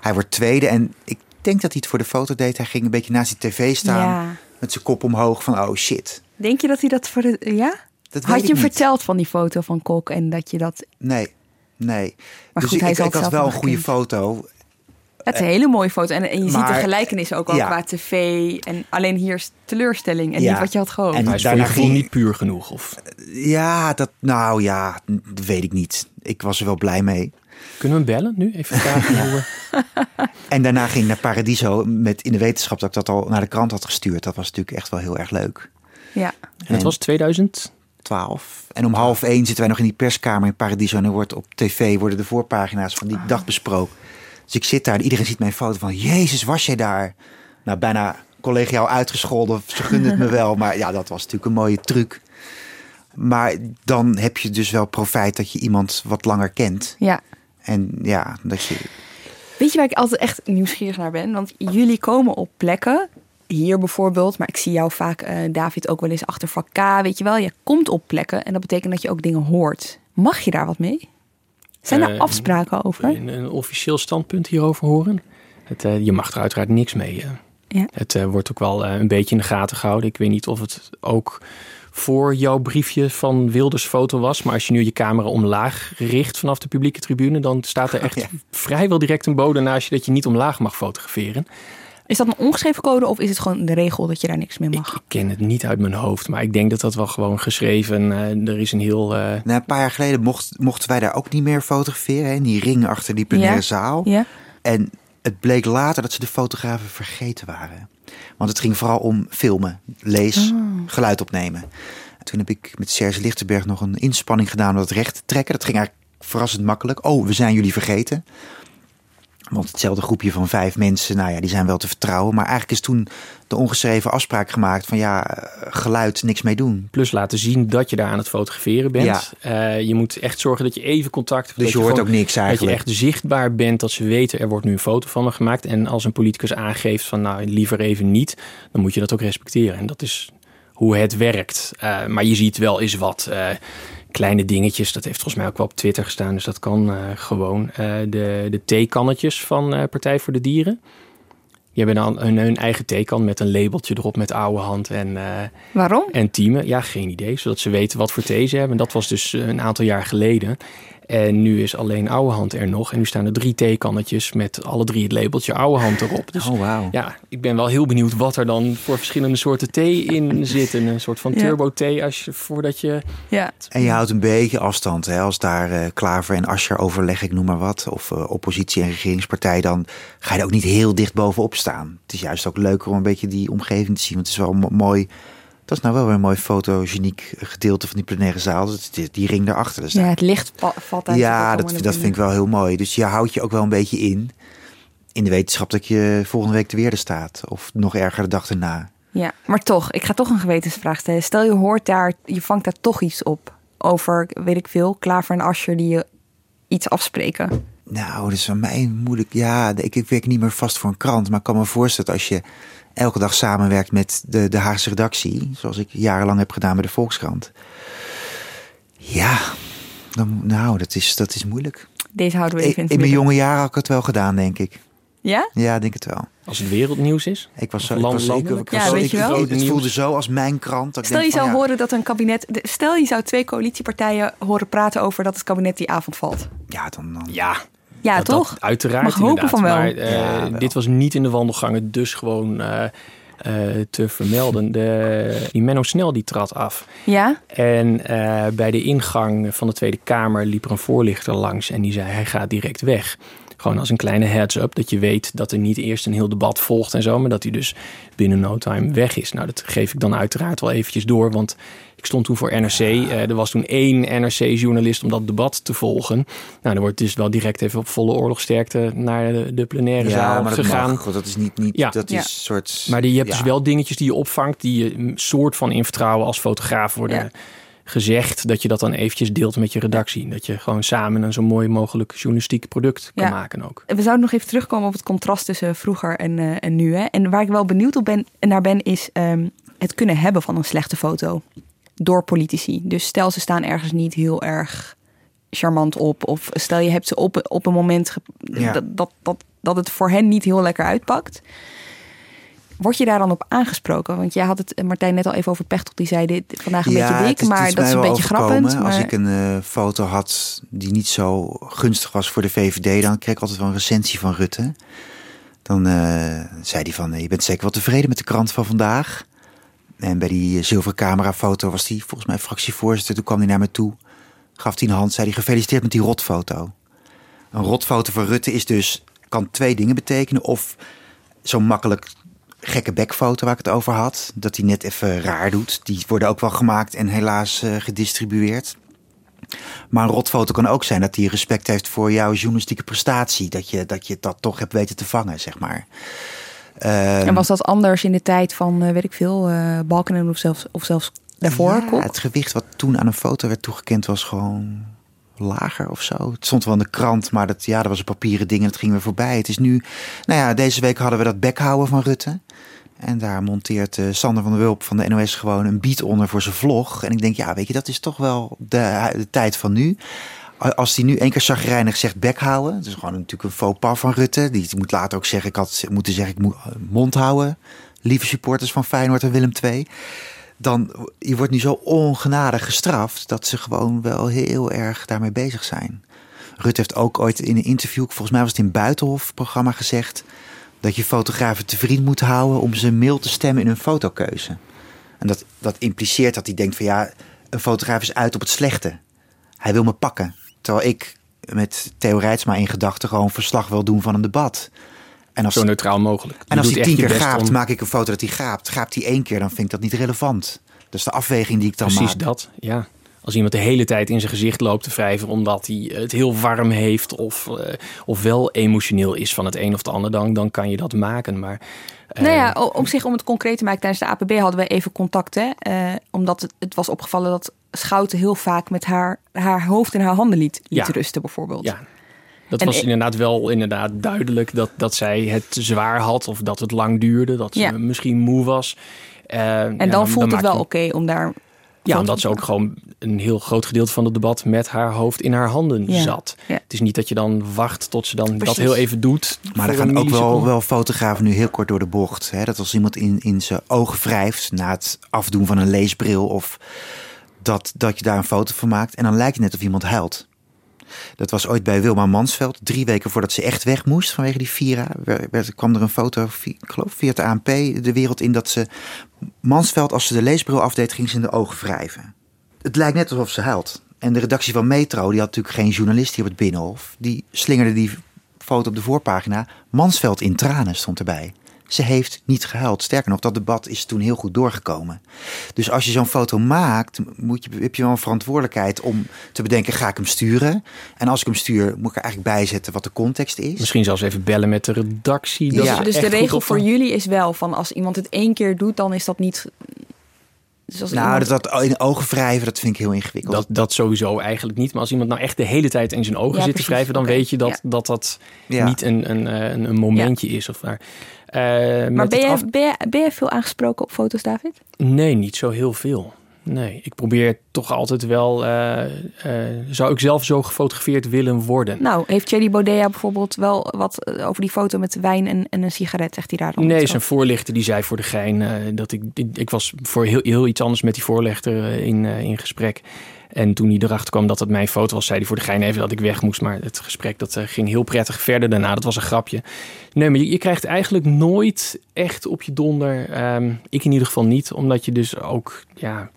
Hij wordt tweede en ik denk dat hij het voor de foto deed. Hij ging een beetje naast die tv staan met zijn kop omhoog van, oh shit. Denk je dat hij dat voor de, ja? Dat Had je hem verteld van die foto van Kok en dat je dat... Nee, nee. Maar dus goed, ik, hij ik, had wel een goede foto. Het is een hele mooie foto. En, en je ziet de gelijkenis ook al qua tv. En alleen hier is teleurstelling en niet wat je had gehoopt. En hij is daarna ging niet puur genoeg? Of? Ja, dat, nou ja, dat weet ik niet. Ik was er wel blij mee. Kunnen we hem bellen nu? Even vragen *laughs* hoe En daarna ging ik naar Paradiso met in de wetenschap dat ik dat al naar de krant had gestuurd. Dat was natuurlijk echt wel heel erg leuk. Ja. En dat was 2000? 12. En om half één zitten wij nog in die perskamer in Paradiso. En er wordt op tv worden de voorpagina's van die dag besproken. Dus ik zit daar en iedereen ziet mijn foto van... Jezus, was jij daar? Nou, bijna collegiaal uitgescholden. Ze gunden het me *laughs* wel. Maar ja, dat was natuurlijk een mooie truc. Maar dan heb je dus wel profijt dat je iemand wat langer kent. Ja. En ja, dat je... Weet je waar ik altijd echt nieuwsgierig naar ben? Want jullie komen op plekken, hier bijvoorbeeld, maar ik zie jou vaak, uh, David, ook wel eens achter vak K, weet je wel. Je komt op plekken en dat betekent dat je ook dingen hoort. Mag je daar wat mee? Zijn er uh, afspraken over? Een, een, officieel standpunt hierover horen? Het, uh, je mag er uiteraard niks mee. Ja. Het wordt ook wel een beetje in de gaten gehouden. Ik weet niet of het ook voor jouw briefje van Wilders foto was. Maar als je nu je camera omlaag richt vanaf de publieke tribune... dan staat er *laughs* echt ja. vrijwel direct een bode naast je... dat je niet omlaag mag fotograferen. Is dat een ongeschreven code of is het gewoon de regel dat je daar niks mee mag? Ik, ken het niet uit mijn hoofd, maar ik denk dat dat wel gewoon geschreven. Uh, er is een heel. Uh... Nou, een paar jaar geleden mocht, mochten wij daar ook niet meer fotograferen. In die ring achter die plenaire ja. zaal. Ja. En het bleek later dat ze de fotografen vergeten waren. Want het ging vooral om filmen, lees, oh. geluid opnemen. En toen heb ik met Serge Lichtenberg nog een inspanning gedaan om dat recht te trekken. Dat ging eigenlijk verrassend makkelijk. Oh, we zijn jullie vergeten. Want hetzelfde groepje van vijf mensen, nou ja, die zijn wel te vertrouwen. Maar eigenlijk is toen de ongeschreven afspraak gemaakt van ja, geluid, niks mee doen. Plus laten zien dat je daar aan het fotograferen bent. Ja. Uh, je moet echt zorgen dat je even contact hebt. Dus je, je hoort ook niks eigenlijk. Dat je echt zichtbaar bent, dat ze weten er wordt nu een foto van me gemaakt. En als een politicus aangeeft van nou liever even niet, dan moet je dat ook respecteren. En dat is hoe het werkt. Uh, maar je ziet wel eens wat. Uh, kleine dingetjes. Dat heeft volgens mij ook wel op Twitter gestaan, dus dat kan uh, gewoon. Uh, de, de theekannetjes van uh, Partij voor de Dieren. Die hebben dan hun, hun eigen theekan met een labeltje erop met oude hand en, uh, Waarom? en teamen. Ja, geen idee. Zodat ze weten wat voor thee ze hebben. En dat was dus een aantal jaar geleden. En nu is alleen oude hand er nog. En nu staan er drie theekannetjes met alle drie het labeltje oude hand erop. Dus oh, wow. ja, ik ben wel heel benieuwd wat er dan voor verschillende soorten thee in zit. Een soort van turbo thee als je, voordat je... Ja. En je houdt een beetje afstand. Hè? Als daar uh, Klaver en Ascher overleg, ik noem maar wat. Of uh, oppositie en regeringspartij. Dan ga je er ook niet heel dicht bovenop staan. Het is juist ook leuker om een beetje die omgeving te zien. Want het is wel mooi dat is nou wel weer een mooi fotogeniek gedeelte van die plenaire zaal. Die, die ring daarachter. Dus ja, het licht valt uit. Ja, dat, dat vind ik wel heel mooi. Dus je houdt je ook wel een beetje in. In de wetenschap dat je volgende week te weerde staat. Of nog erger de dag erna. Ja, maar toch, ik ga toch een gewetensvraag stellen. Stel je hoort daar, je vangt daar toch iets op. Over, weet ik veel, Klaver en Ascher die je iets afspreken. Nou, dat is van mij moeilijk. Ja, ik, ik werk niet meer vast voor een krant. Maar ik kan me voorstellen als je elke dag samenwerkt met de, de Haagse redactie, zoals ik jarenlang heb gedaan bij de Volkskrant. Ja, dan, nou, dat is, dat is moeilijk. Deze houden we even in In, in mijn jonge jaren had ik het wel gedaan, denk ik. Ja? Ja, denk het wel. Als het wereldnieuws is? Ik was zo. Land, ik was, ik, ik Ja, zo- weet ik- je wel. Het voelde zo als mijn krant. dat ik Stel je denk zou van, ja, horen dat een kabinet. Stel je zou twee coalitiepartijen horen praten over dat het kabinet die avond valt. Ja, dan, dan Ja, Ja, dat- toch? Dat, uiteraard. Mag hopen van wel. Maar eh, Ja, wel. dit was niet in de wandelgangen, dus gewoon eh, eh, te vermelden. De, die Menno Snel die trad af. Ja? En eh, bij de ingang van de Tweede Kamer liep er een voorlichter langs en die zei hij gaat direct weg. Gewoon als een kleine heads-up, dat je weet dat er niet eerst een heel debat volgt en zo, maar dat hij dus binnen no time weg is. Nou, dat geef ik dan uiteraard wel eventjes door, want ik stond toen voor NRC. Eh, er was toen één NRC-journalist om dat debat te volgen. Nou, er wordt dus wel direct even op volle oorlogsterkte naar de, de plenaire ja, zaal maar dat gegaan. mag. Dat is niet, niet Ja. dat is Ja. soort. Maar die, je hebt ja. dus wel dingetjes die je opvangt, die je een soort van in vertrouwen als fotograaf worden Ja. Gezegd. Dat je dat dan eventjes deelt met je redactie. Dat je gewoon samen een zo mooi mogelijk journalistiek product kan Ja. maken ook. We zouden nog even terugkomen op het contrast tussen vroeger en, eh, en nu. Hè? En waar ik wel benieuwd op ben, naar ben, is ehm, het kunnen hebben van een slechte foto. Door politici. Dus stel ze staan ergens niet heel erg charmant op. Of stel je hebt ze op, op een moment Ja. dat, dat, dat, dat het voor hen niet heel lekker uitpakt. Word je daar dan op aangesproken? Want jij had het, eh, Martijn, net al even over Pechtel. Die zei dit vandaag een beetje dik, is- maar dat is een beetje overkomen. grappend. Als maar- ik een eh, foto had die niet zo gunstig was voor de VVD, dan kreeg ik altijd wel een recensie van Rutte. Dan eh, zei hij van, je bent zeker wel tevreden met de krant van vandaag. En bij die zilveren camera foto was hij volgens mij fractievoorzitter. Toen kwam hij naar me toe, gaf hij een hand, zei hij gefeliciteerd met die rotfoto. Een rotfoto van Rutte is dus, kan twee dingen betekenen. Of zo'n makkelijk gekke bekfoto waar ik het over had. Dat hij net even raar doet. Die worden ook wel gemaakt en helaas eh, gedistribueerd. Maar een rotfoto kan ook zijn dat hij respect heeft voor jouw journalistieke prestatie. Dat je dat, je dat toch hebt weten te vangen, zeg maar. Ehm, En was dat anders in de tijd van, eh, weet ik veel, eh Balkenende of zelfs, of zelfs daarvoor? ja, het gewicht wat toen aan een foto werd toegekend was gewoon lager of zo. Het stond wel in de krant, maar dat, ja, dat was een papieren ding en het ging weer voorbij. Het is nu, nou ja, deze week hadden we dat bekhouden van Rutte. En daar monteert eh, Sander van der Wulp van de NOS gewoon een beat onder voor zijn vlog. En ik denk, ja, weet je, dat is toch wel de, de tijd van nu. Als hij nu één keer chagrijnig zegt bek houden. Dat is gewoon natuurlijk een faux pas van Rutte. Die moet later ook zeggen, ik had moeten zeggen, ik moet eh, mond houden. Lieve supporters van Feyenoord en Willem II. Dan, je wordt nu zo ongenadig gestraft dat ze gewoon wel heel erg daarmee bezig zijn. Rutte heeft ook ooit in een interview, volgens mij was het in Buitenhof programma gezegd, dat je fotografen te vriend moet houden om ze mild te stemmen in hun fotokeuze. En dat, dat impliceert dat hij denkt van ja, een fotograaf is uit op het slechte. Hij wil me pakken. Terwijl ik met Theo Rijtsma in gedachten gewoon verslag wil doen van een debat. En als, Zo neutraal mogelijk. Je en als hij tien je keer gaapt, om- maak ik een foto dat hij gaapt. Gaapt hij één keer, dan vind ik dat niet relevant. Dus de afweging die ik dan Precies maak. dat, ja. Als iemand de hele tijd in zijn gezicht loopt te wrijven omdat hij het heel warm heeft of, eh, of wel emotioneel is van het een of het ander, dan, dan kan je dat maken. Maar eh, Nou ja, o- op zich om het concreet te maken, tijdens de APB hadden we even contact. Hè? Eh, omdat het, het was opgevallen dat Schouten heel vaak met haar, haar hoofd in haar handen liet, liet Ja. rusten bijvoorbeeld. ja, dat En was ik- inderdaad wel inderdaad duidelijk dat, dat zij het zwaar had of dat het lang duurde, dat ze Ja. misschien moe was. Eh, En dan voelt het wel oké om daar Ja, omdat ze ook gewoon een heel groot gedeelte van het debat met haar hoofd in haar handen zat. Het is niet dat je dan wacht tot ze dan dat heel even doet. Maar er gaan ook wel, wel fotografen nu heel kort door de bocht. Hè? Dat als iemand in, in zijn ogen wrijft na het afdoen van een leesbril of dat, dat je daar een foto van maakt. En dan lijkt het net of iemand huilt. Dat was ooit bij Wilma Mansveld. Drie weken voordat ze echt weg moest vanwege die Vira. Werd, kwam er een foto, ik geloof via het ANP, de wereld in dat ze Mansveld, als ze de leesbril afdeed, ging ze in de ogen wrijven. Het lijkt net alsof ze huilt. En de redactie van Metro, die had natuurlijk geen journalist hier op het Binnenhof. Die slingerde die foto op de voorpagina. Mansveld in tranen stond erbij. Ze heeft niet gehuild. Sterker nog, dat debat is toen heel goed doorgekomen. Dus als je zo'n foto maakt, moet je, heb je wel een verantwoordelijkheid om te bedenken: ga ik hem sturen? En als ik hem stuur, moet ik er eigenlijk bijzetten wat de context is. Misschien zelfs even bellen met de redactie. Dat ja. Dus de regel voor jullie is wel van als iemand het één keer doet, dan is dat niet dus nou, iemand... dat, dat in ogen wrijven, dat vind ik heel ingewikkeld. Dat, dat sowieso eigenlijk niet. Maar als iemand nou echt de hele tijd in zijn ogen zit te wrijven, dan weet je dat dat, dat niet een, een, een, een momentje is. Of daar. Uh, maar ben je, ben, je, ben je veel aangesproken op foto's, David? Nee, niet zo heel veel. Nee, ik probeer toch altijd wel. Uh, zou ik zelf zo gefotografeerd willen worden? Nou, heeft Thierry Bodea bijvoorbeeld wel wat over die foto met wijn en, en een sigaret? Zegt hij daar dan? Nee, zijn voorlichter die zei voor de gein dat ik, ik. Ik was voor heel, heel iets anders met die voorlichter in, in gesprek. En toen hij erachter kwam dat het mijn foto was, zei hij voor de gein even dat ik weg moest. Maar het gesprek dat eh, ging heel prettig verder daarna. Dat was een grapje. Nee, maar je, je krijgt eigenlijk nooit echt op je donder. Ehm, ik in ieder geval niet, omdat je dus ook ja,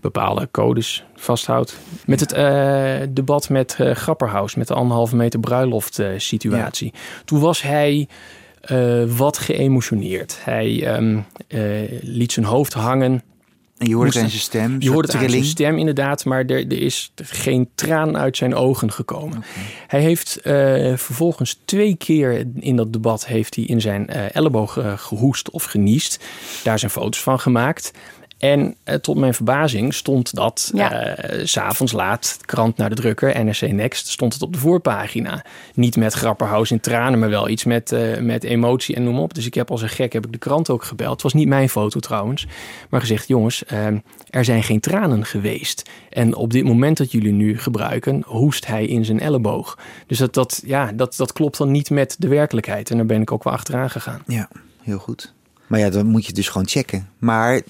bepaalde codes vasthoudt. Met het uh, debat met uh, Grapperhaus, met de anderhalve meter bruiloft situatie. Toen was hij... wat geëmotioneerd. Hij um, liet zijn hoofd hangen en je het in zijn stem. Je het in zijn stem inderdaad, maar er, er, is geen traan uit zijn ogen gekomen. Hij heeft uh, vervolgens twee keer in dat debat heeft hij in zijn uh, elleboog uh, gehoest of geniest. Daar zijn foto's van gemaakt. En eh, tot mijn verbazing stond dat ja. uh, s'avonds laat, krant naar de drukker, NRC Next, stond het op de voorpagina. Niet met grapperhaus in tranen, maar wel iets met, uh, met emotie en noem op. Dus ik heb als een gek heb ik de krant ook gebeld. Het was niet mijn foto trouwens, maar gezegd: jongens, er zijn geen tranen geweest. En op dit moment dat jullie nu gebruiken, hoest hij in zijn elleboog. Dus dat, dat, ja, dat, dat klopt dan niet met de werkelijkheid. En daar ben ik ook wel achteraan gegaan. Ja, heel goed. Maar ja, dan moet je dus gewoon checken. Maar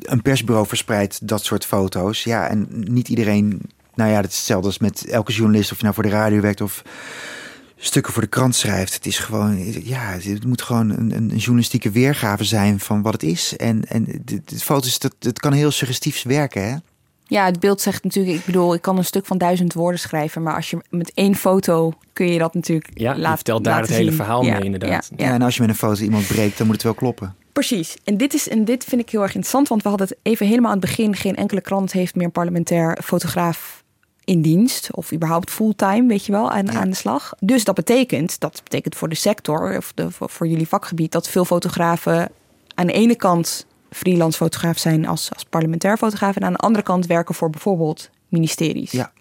een persbureau verspreidt dat soort foto's. Ja, en niet iedereen. Nou ja, dat is hetzelfde als met elke journalist, of je nou voor de radio werkt of stukken voor de krant schrijft. Het is gewoon, ja, het moet gewoon een, een journalistieke weergave zijn van wat het is. En, en de, de foto's, dat, het kan heel suggestief werken, hè? Ja, het beeld zegt natuurlijk, ik bedoel, ik kan een stuk van duizend woorden schrijven, maar als je met één foto kun je dat natuurlijk ja, laten, vertelt daar het hele verhaal mee inderdaad. Ja, ja, en als je met een foto iemand breekt, dan moet het wel kloppen. Precies. En dit, is, en dit vind ik heel erg interessant, want we hadden het even helemaal aan het begin. Geen enkele krant heeft meer een parlementair fotograaf in dienst. Of überhaupt fulltime, weet je wel, aan, aan de slag. Dus dat betekent, dat betekent voor de sector, of de, voor jullie vakgebied, dat veel fotografen aan de ene kant freelance fotograaf zijn als, als parlementair fotograaf. En aan de andere kant werken voor bijvoorbeeld ministeries. Ja.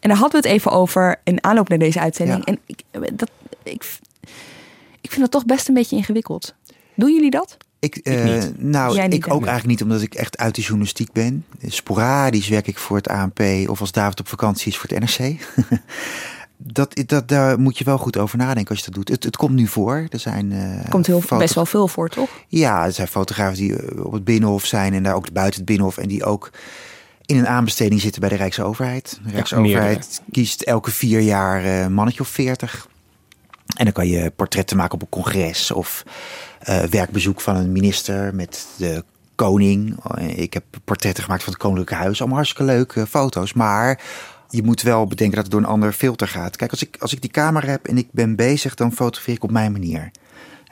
En daar hadden we het even over in aanloop naar deze uitzending. En ik, dat, ik, ik vind dat toch best een beetje ingewikkeld. Doen jullie dat? Ik, uh, nou, ik ook eigenlijk niet, omdat ik echt uit de journalistiek ben. Sporadisch werk ik voor het ANP of als David op vakantie is voor het NRC. *laughs* dat, dat, daar moet je wel goed over nadenken als je dat doet. Het, het komt nu voor. Er zijn. Uh, komt heel, best wel veel voor, toch? Ja, er zijn fotografen die eh, op het binnenhof zijn en daar ook buiten het binnenhof en die ook in een aanbesteding zitten bij de Rijksoverheid. De Rijksoverheid kiest elke vier jaar een mannetje of veertig. En dan kan je portretten maken op een congres of werkbezoek van een minister met de koning. Ik heb portretten gemaakt van het Koninklijke Huis. Allemaal hartstikke leuke foto's. Maar je moet wel bedenken dat het door een ander filter gaat. Kijk, als ik, als ik die camera heb en ik ben bezig, dan fotografeer ik op mijn manier.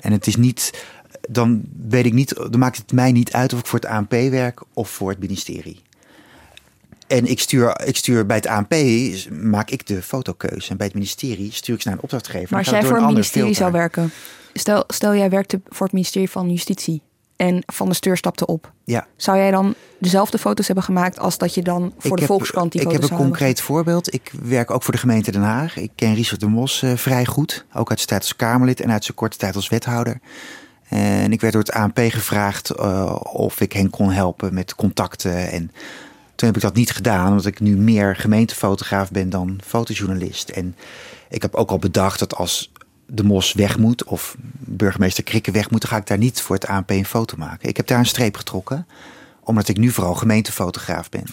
En het is niet, dan weet ik niet, dan maakt het mij niet uit of ik voor het ANP werk of voor het ministerie. En ik stuur, ik stuur bij het ANP, maak ik de fotokeuze. En bij het ministerie stuur ik ze naar een opdrachtgever. Maar als jij voor een ministerie zou werken, Stel, stel jij werkte voor het ministerie van Justitie en Van der Steur stapte op. Ja. Zou jij dan dezelfde foto's hebben gemaakt als dat je dan voor de Volkskrant die ik foto's Ik heb een concreet voorbeeld. Ik werk ook voor de gemeente Den Haag. Ik ken Richard de Mos uh, vrij goed. Ook uit zijn tijd als Kamerlid en uit zijn korte tijd als wethouder. En ik werd door het ANP gevraagd uh, of ik hen kon helpen met contacten. En toen heb ik dat niet gedaan, omdat ik nu meer gemeentefotograaf ben dan fotojournalist. En ik heb ook al bedacht dat als de Mos weg moet of burgemeester Krikke weg moet, dan ga ik daar niet voor het ANP een foto maken. Ik heb daar een streep getrokken, omdat ik nu vooral gemeentefotograaf ben.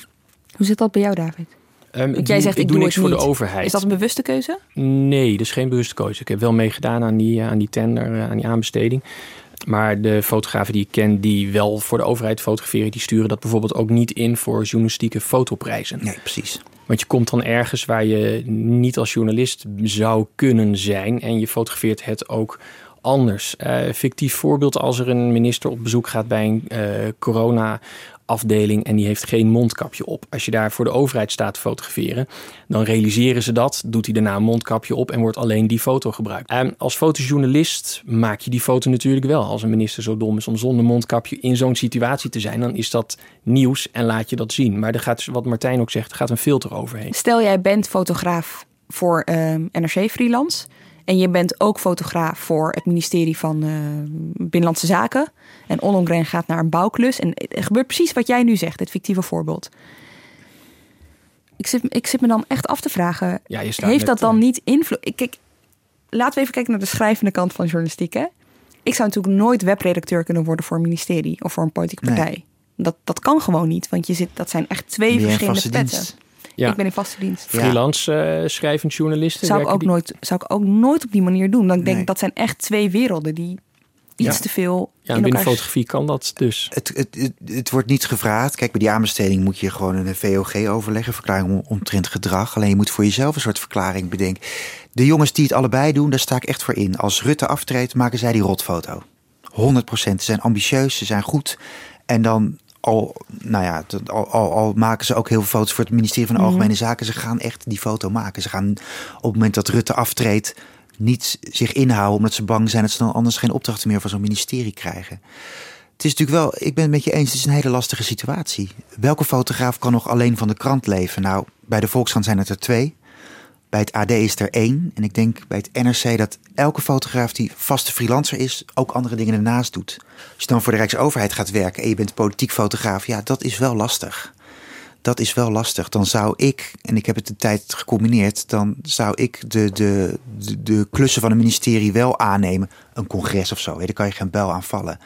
Hoe zit dat bij jou, David? Um, ik jij zegt, ik, doe, niks voor de overheid. Is dat een bewuste keuze? Nee, dat is geen bewuste keuze. Ik heb wel meegedaan aan die, aan die tender, aan die aanbesteding. Maar de fotografen die ik ken die wel voor de overheid fotograferen, die sturen dat bijvoorbeeld ook niet in voor journalistieke fotoprijzen. Nee, precies. Want je komt dan ergens waar je niet als journalist zou kunnen zijn en je fotografeert het ook anders. Uh, fictief voorbeeld als er een minister op bezoek gaat bij een uh, corona afdeling en die heeft geen mondkapje op. Als je daar voor de overheid staat te fotograferen, dan realiseren ze dat, doet hij daarna een mondkapje op en wordt alleen die foto gebruikt. En als fotojournalist maak je die foto natuurlijk wel. Als een minister zo dom is om zonder mondkapje in zo'n situatie te zijn, dan is dat nieuws en laat je dat zien. Maar er gaat, wat Martijn ook zegt, er gaat een filter overheen. Stel jij bent fotograaf voor ehm, NRC Freelance en je bent ook fotograaf voor het ministerie van uh, Binnenlandse Zaken. En Ollongren gaat naar een bouwklus. En er gebeurt precies wat jij nu zegt, dit fictieve voorbeeld. Ik zit, ik zit me dan echt af te vragen, ja, heeft dat dan uh... niet invloed? Kijk, laten we even kijken naar de schrijvende kant van journalistiek. Hè? Ik zou natuurlijk nooit webredacteur kunnen worden voor een ministerie of voor een politieke partij. Dat, dat kan gewoon niet, want je zit, dat zijn echt twee verschillende petten. Dienst. Ja. Ik ben in vaste dienst. Freelance uh, schrijvend journalisten. Zou ik, ook nooit, zou ik ook nooit op die manier doen. Dan denk ik dat zijn echt twee werelden die iets te veel. Ja, binnen fotografie kan dat dus. Het, het, het, het, wordt niet gevraagd. Kijk, bij die aanbesteding moet je gewoon een VOG overleggen, verklaring omtrent gedrag. Alleen je moet voor jezelf een soort verklaring bedenken. De jongens die het allebei doen, daar sta ik echt voor in. Als Rutte aftreedt, maken zij die rotfoto. 100 procent. Ze zijn ambitieus, ze zijn goed. En dan al, nou ja, al, al, al, maken ze ook heel veel foto's voor het ministerie van de mhm. Algemene Zaken. Ze gaan echt die foto maken. Ze gaan op het moment dat Rutte aftreedt niet zich inhouden omdat ze bang zijn dat ze dan anders geen opdrachten meer van zo'n ministerie krijgen. Het is natuurlijk wel, ik ben het met je eens, het is een hele lastige situatie. Welke fotograaf kan nog alleen van de krant leven? Nou, bij de Volkskrant zijn het er twee. Bij het AD is er één. En ik denk bij het NRC dat elke fotograaf die vaste freelancer is, ook andere dingen ernaast doet. Als je dan voor de Rijksoverheid gaat werken en je bent politiek fotograaf, ja, dat is wel lastig. Dat is wel lastig. Dan zou ik, en ik heb het de tijd gecombineerd, dan zou ik de, de, de, klussen van een ministerie wel aannemen. Een congres of zo, daar kan je geen bel aan vallen.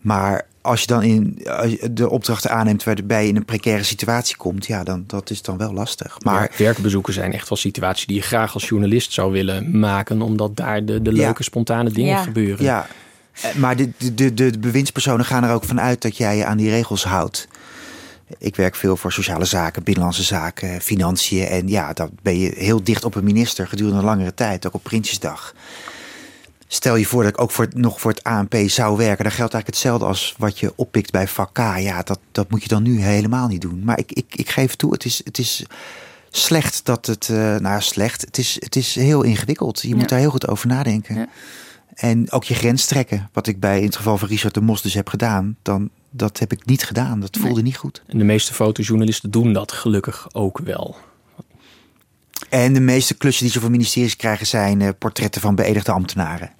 Maar als je dan in de opdrachten aanneemt waarbij je in een precaire situatie komt, ja, dan dat is dan wel lastig. Maar werkbezoeken zijn echt wel situaties die je graag als journalist zou willen maken, omdat daar de, de leuke, spontane dingen gebeuren. Ja, eh, maar de, de, de, de bewindspersonen gaan er ook vanuit dat jij je aan die regels houdt. Ik werk veel voor sociale zaken, binnenlandse zaken, financiën. En ja, dan ben je heel dicht op een minister gedurende een langere tijd, ook op Prinsjesdag. Stel je voor dat ik ook voor, nog voor het ANP zou werken. Dan geldt eigenlijk hetzelfde als wat je oppikt bij vak K. Ja, dat, dat moet je dan nu helemaal niet doen. Maar ik, ik, ik geef toe, het is, het is slecht dat het... Uh, nou, slecht. Het is, het is heel ingewikkeld. Je moet daar heel goed over nadenken. Ja. En ook je grens trekken. Wat ik bij in het geval van Richard de Mos dus heb gedaan. Dan, dat heb ik niet gedaan. Dat voelde niet goed. En de meeste fotojournalisten doen dat gelukkig ook wel. En de meeste klussen die ze van ministeries krijgen zijn uh, portretten van beëdigde ambtenaren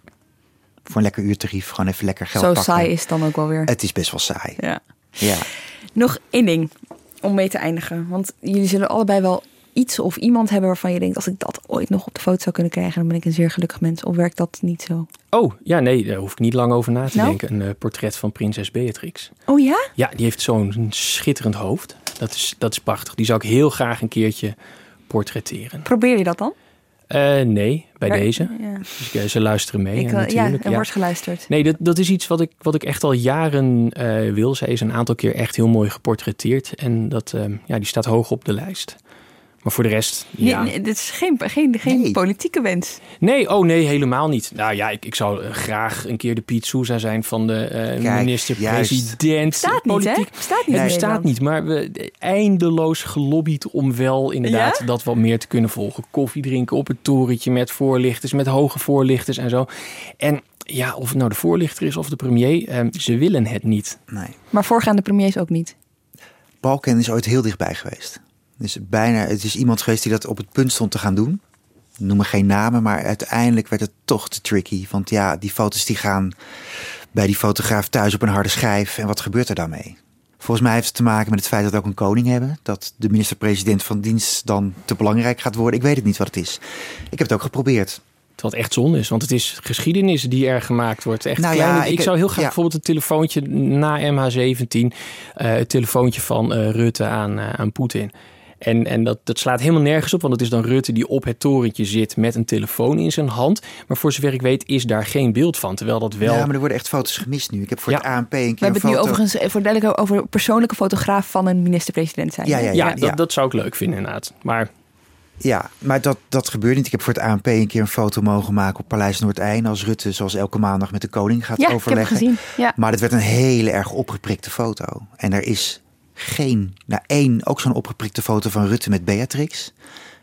voor een lekker uurtarief gewoon even lekker geld Zo pakken. saai is het dan ook wel weer. Het is best wel saai. Ja. ja. Nog één ding om mee te eindigen. Want jullie zullen allebei wel iets of iemand hebben waarvan je denkt... als ik dat ooit nog op de foto zou kunnen krijgen... dan ben ik een zeer gelukkig mens. Of werkt dat niet zo? Oh, ja, nee, daar hoef ik niet lang over na te nou? denken. Een uh, portret van prinses Beatrix. Oh ja? Ja, die heeft zo'n schitterend hoofd. Dat is, dat is prachtig. Die zou ik heel graag een keertje portretteren. Probeer je dat dan? Uh, nee, bij deze. Ja. Dus ze luisteren mee. Ik, uh, natuurlijk. Ja, er wordt geluisterd. Nee, dat, dat is iets wat ik, wat ik echt al jaren uh, wil. Zij is een aantal keer echt heel mooi geportretteerd. En dat, ja, die staat hoog op de lijst. Maar voor de rest, ja. Nee, dit is geen, geen, geen politieke wens. Nee, oh nee, helemaal niet. Nou ja, ik, ik zou graag een keer de Piet Souza zijn van de uh, minister-president. Staat politiek. niet, hè? Staat niet. Het bestaat niet, maar we eindeloos gelobbyd om wel inderdaad dat wat meer te kunnen volgen. Koffie drinken op het torentje met voorlichters, met hoge voorlichters en zo. En ja, of het nou de voorlichter is of de premier, eh, ze willen het niet. Nee. Maar voorgaande premiers ook niet. Balken is ooit heel dichtbij geweest. Dus bijna, het is iemand geweest die dat op het punt stond te gaan doen. noem me geen namen, maar uiteindelijk werd het toch te tricky. Want ja, die foto's die gaan bij die fotograaf thuis op een harde schijf. En wat gebeurt er daarmee? Volgens mij heeft het te maken met het feit dat we ook een koning hebben. Dat de minister-president van dienst dan te belangrijk gaat worden. Ik weet het niet wat het is. Ik heb het ook geprobeerd. Wat echt zonde is, want het is geschiedenis die er gemaakt wordt. Echt Nou kleine, ja, ik, ik- zou heel graag ja. bijvoorbeeld een telefoontje na MH17, eh, het telefoontje van eh, Rutte aan, eh, aan Poetin. En, en dat, dat slaat helemaal nergens op, want het is dan Rutte die op het torentje zit met een telefoon in zijn hand. Maar voor zover ik weet is daar geen beeld van, terwijl dat wel... Ja, maar er worden echt foto's gemist nu. Ik heb voor Ja. het ANP een keer We hebben het een nu foto... overigens eh, voor duidelijk over een persoonlijke fotograaf van een minister-president zijn. Ja, ja, ja, ja. dat, dat zou ik leuk vinden inderdaad. Maar Ja, maar dat, dat gebeurt niet. Ik heb voor het ANP een keer een foto mogen maken op Paleis Noordeinde. Als Rutte zoals elke maandag met de koning gaat Ja, ik heb het overleggen. gezien. Ja. Maar dat werd een hele erg opgeprikte foto. En er is geen, nou één, ook zo'n opgeprikte foto van Rutte met Beatrix.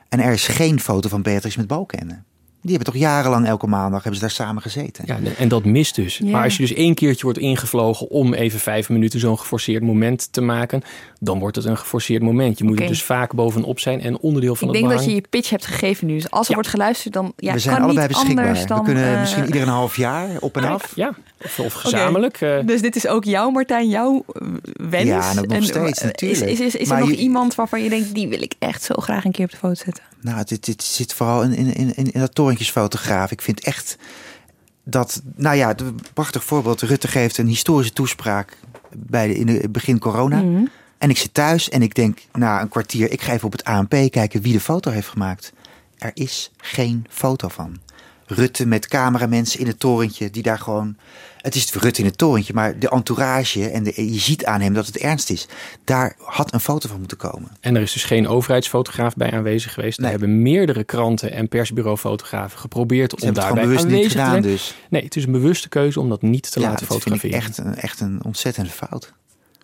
En er is geen foto van Beatrix met Balkenende. Die hebben toch jarenlang elke maandag hebben ze daar samen gezeten. Ja, en dat mist dus. Ja. Maar als je dus één keertje wordt ingevlogen om even vijf minuten zo'n geforceerd moment te maken, dan wordt het een geforceerd moment. Je moet er dus vaak bovenop zijn en onderdeel van Ik het denk dat je je pitch hebt gegeven nu. Dus als er Ja. wordt geluisterd, dan ja, we zijn kan allebei niet beschikbaar. dan... we kunnen eh, misschien ieder een half jaar op en af. Ja, of, of gezamenlijk. eh, Dus dit is ook jouw, Martijn, jouw eh, wens? Ja, en dat nog steeds, eh, natuurlijk. Is, is, is, is er nog je- iemand waarvan je denkt, die wil ik echt zo graag een keer op de foto zetten? Nou, dit, dit zit vooral in, in, in, in dat torentjesfotograaf. Ik vind echt dat, nou ja, een prachtig voorbeeld. Rutte geeft een historische toespraak bij de, in het begin corona. Mhm. En ik zit thuis en ik denk na een kwartier, ik ga even op het ANP kijken wie de foto heeft gemaakt. Er is geen foto van. Rutte met cameramensen in het torentje die daar gewoon. Het is Rutte in het torentje, maar de entourage en de, je ziet aan hem dat het ernst is. Daar had een foto van moeten komen. En er is dus geen overheidsfotograaf bij aanwezig geweest. Er Nee. hebben meerdere kranten en persbureaufotografen geprobeerd om daarbij niet aanwezig gedaan, te zijn. dus. Nee, het is een bewuste keuze om dat niet te ja, laten dat vind ik fotograferen. echt een, echt een ontzettende fout.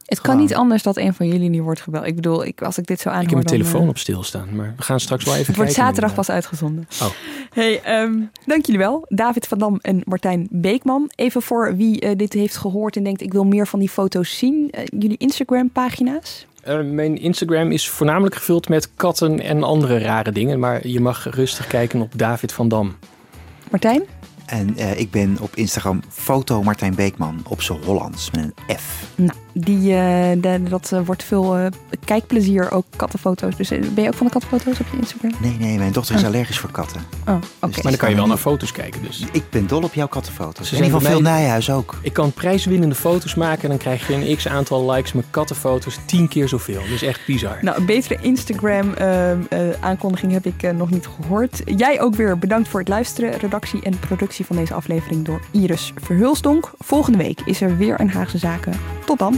Het kan niet anders dat een van jullie nu wordt gebeld. Ik bedoel, ik, als ik dit zo aanhoor... Ik heb mijn dan, telefoon eh, op stilstaan, maar we gaan straks wel even *laughs* Het wordt zaterdag pas uitgezonden. Oh. Hey, ehm, dank jullie wel. David van Dam en Martijn Beekman. Even voor wie eh, dit heeft gehoord en denkt... ik wil meer van die foto's zien. Eh, jullie Instagram-pagina's? Eh, mijn Instagram is voornamelijk gevuld met katten en andere rare dingen. Maar je mag rustig kijken op David van Dam. Martijn? En eh, ik ben op Instagram foto Martijn Beekman op z'n Hollands met een F. Nou, die, eh, de- dat eh, wordt veel eh, kijkplezier, ook kattenfoto's. Dus ben je ook van de kattenfoto's op je Instagram? Nee, nee, mijn dochter is allergisch voor katten. Oh, oké. Dus Maar dan kan je wel naar foto's kijken dus. Ik ben dol op jouw kattenfoto's. Ze En zijn van Phil mij- Nijhuis ook. Ik kan prijswinnende foto's maken en dan krijg je een x aantal likes met kattenfoto's. Tien keer zoveel. Dus echt bizar. Nou, een betere Instagram-aankondiging heb ik nog niet gehoord. Jij ook weer bedankt voor het luisteren. Redactie en productie van deze aflevering door Iris Verhulsdonk. Volgende week is er weer een Haagse Zaken. Tot dan.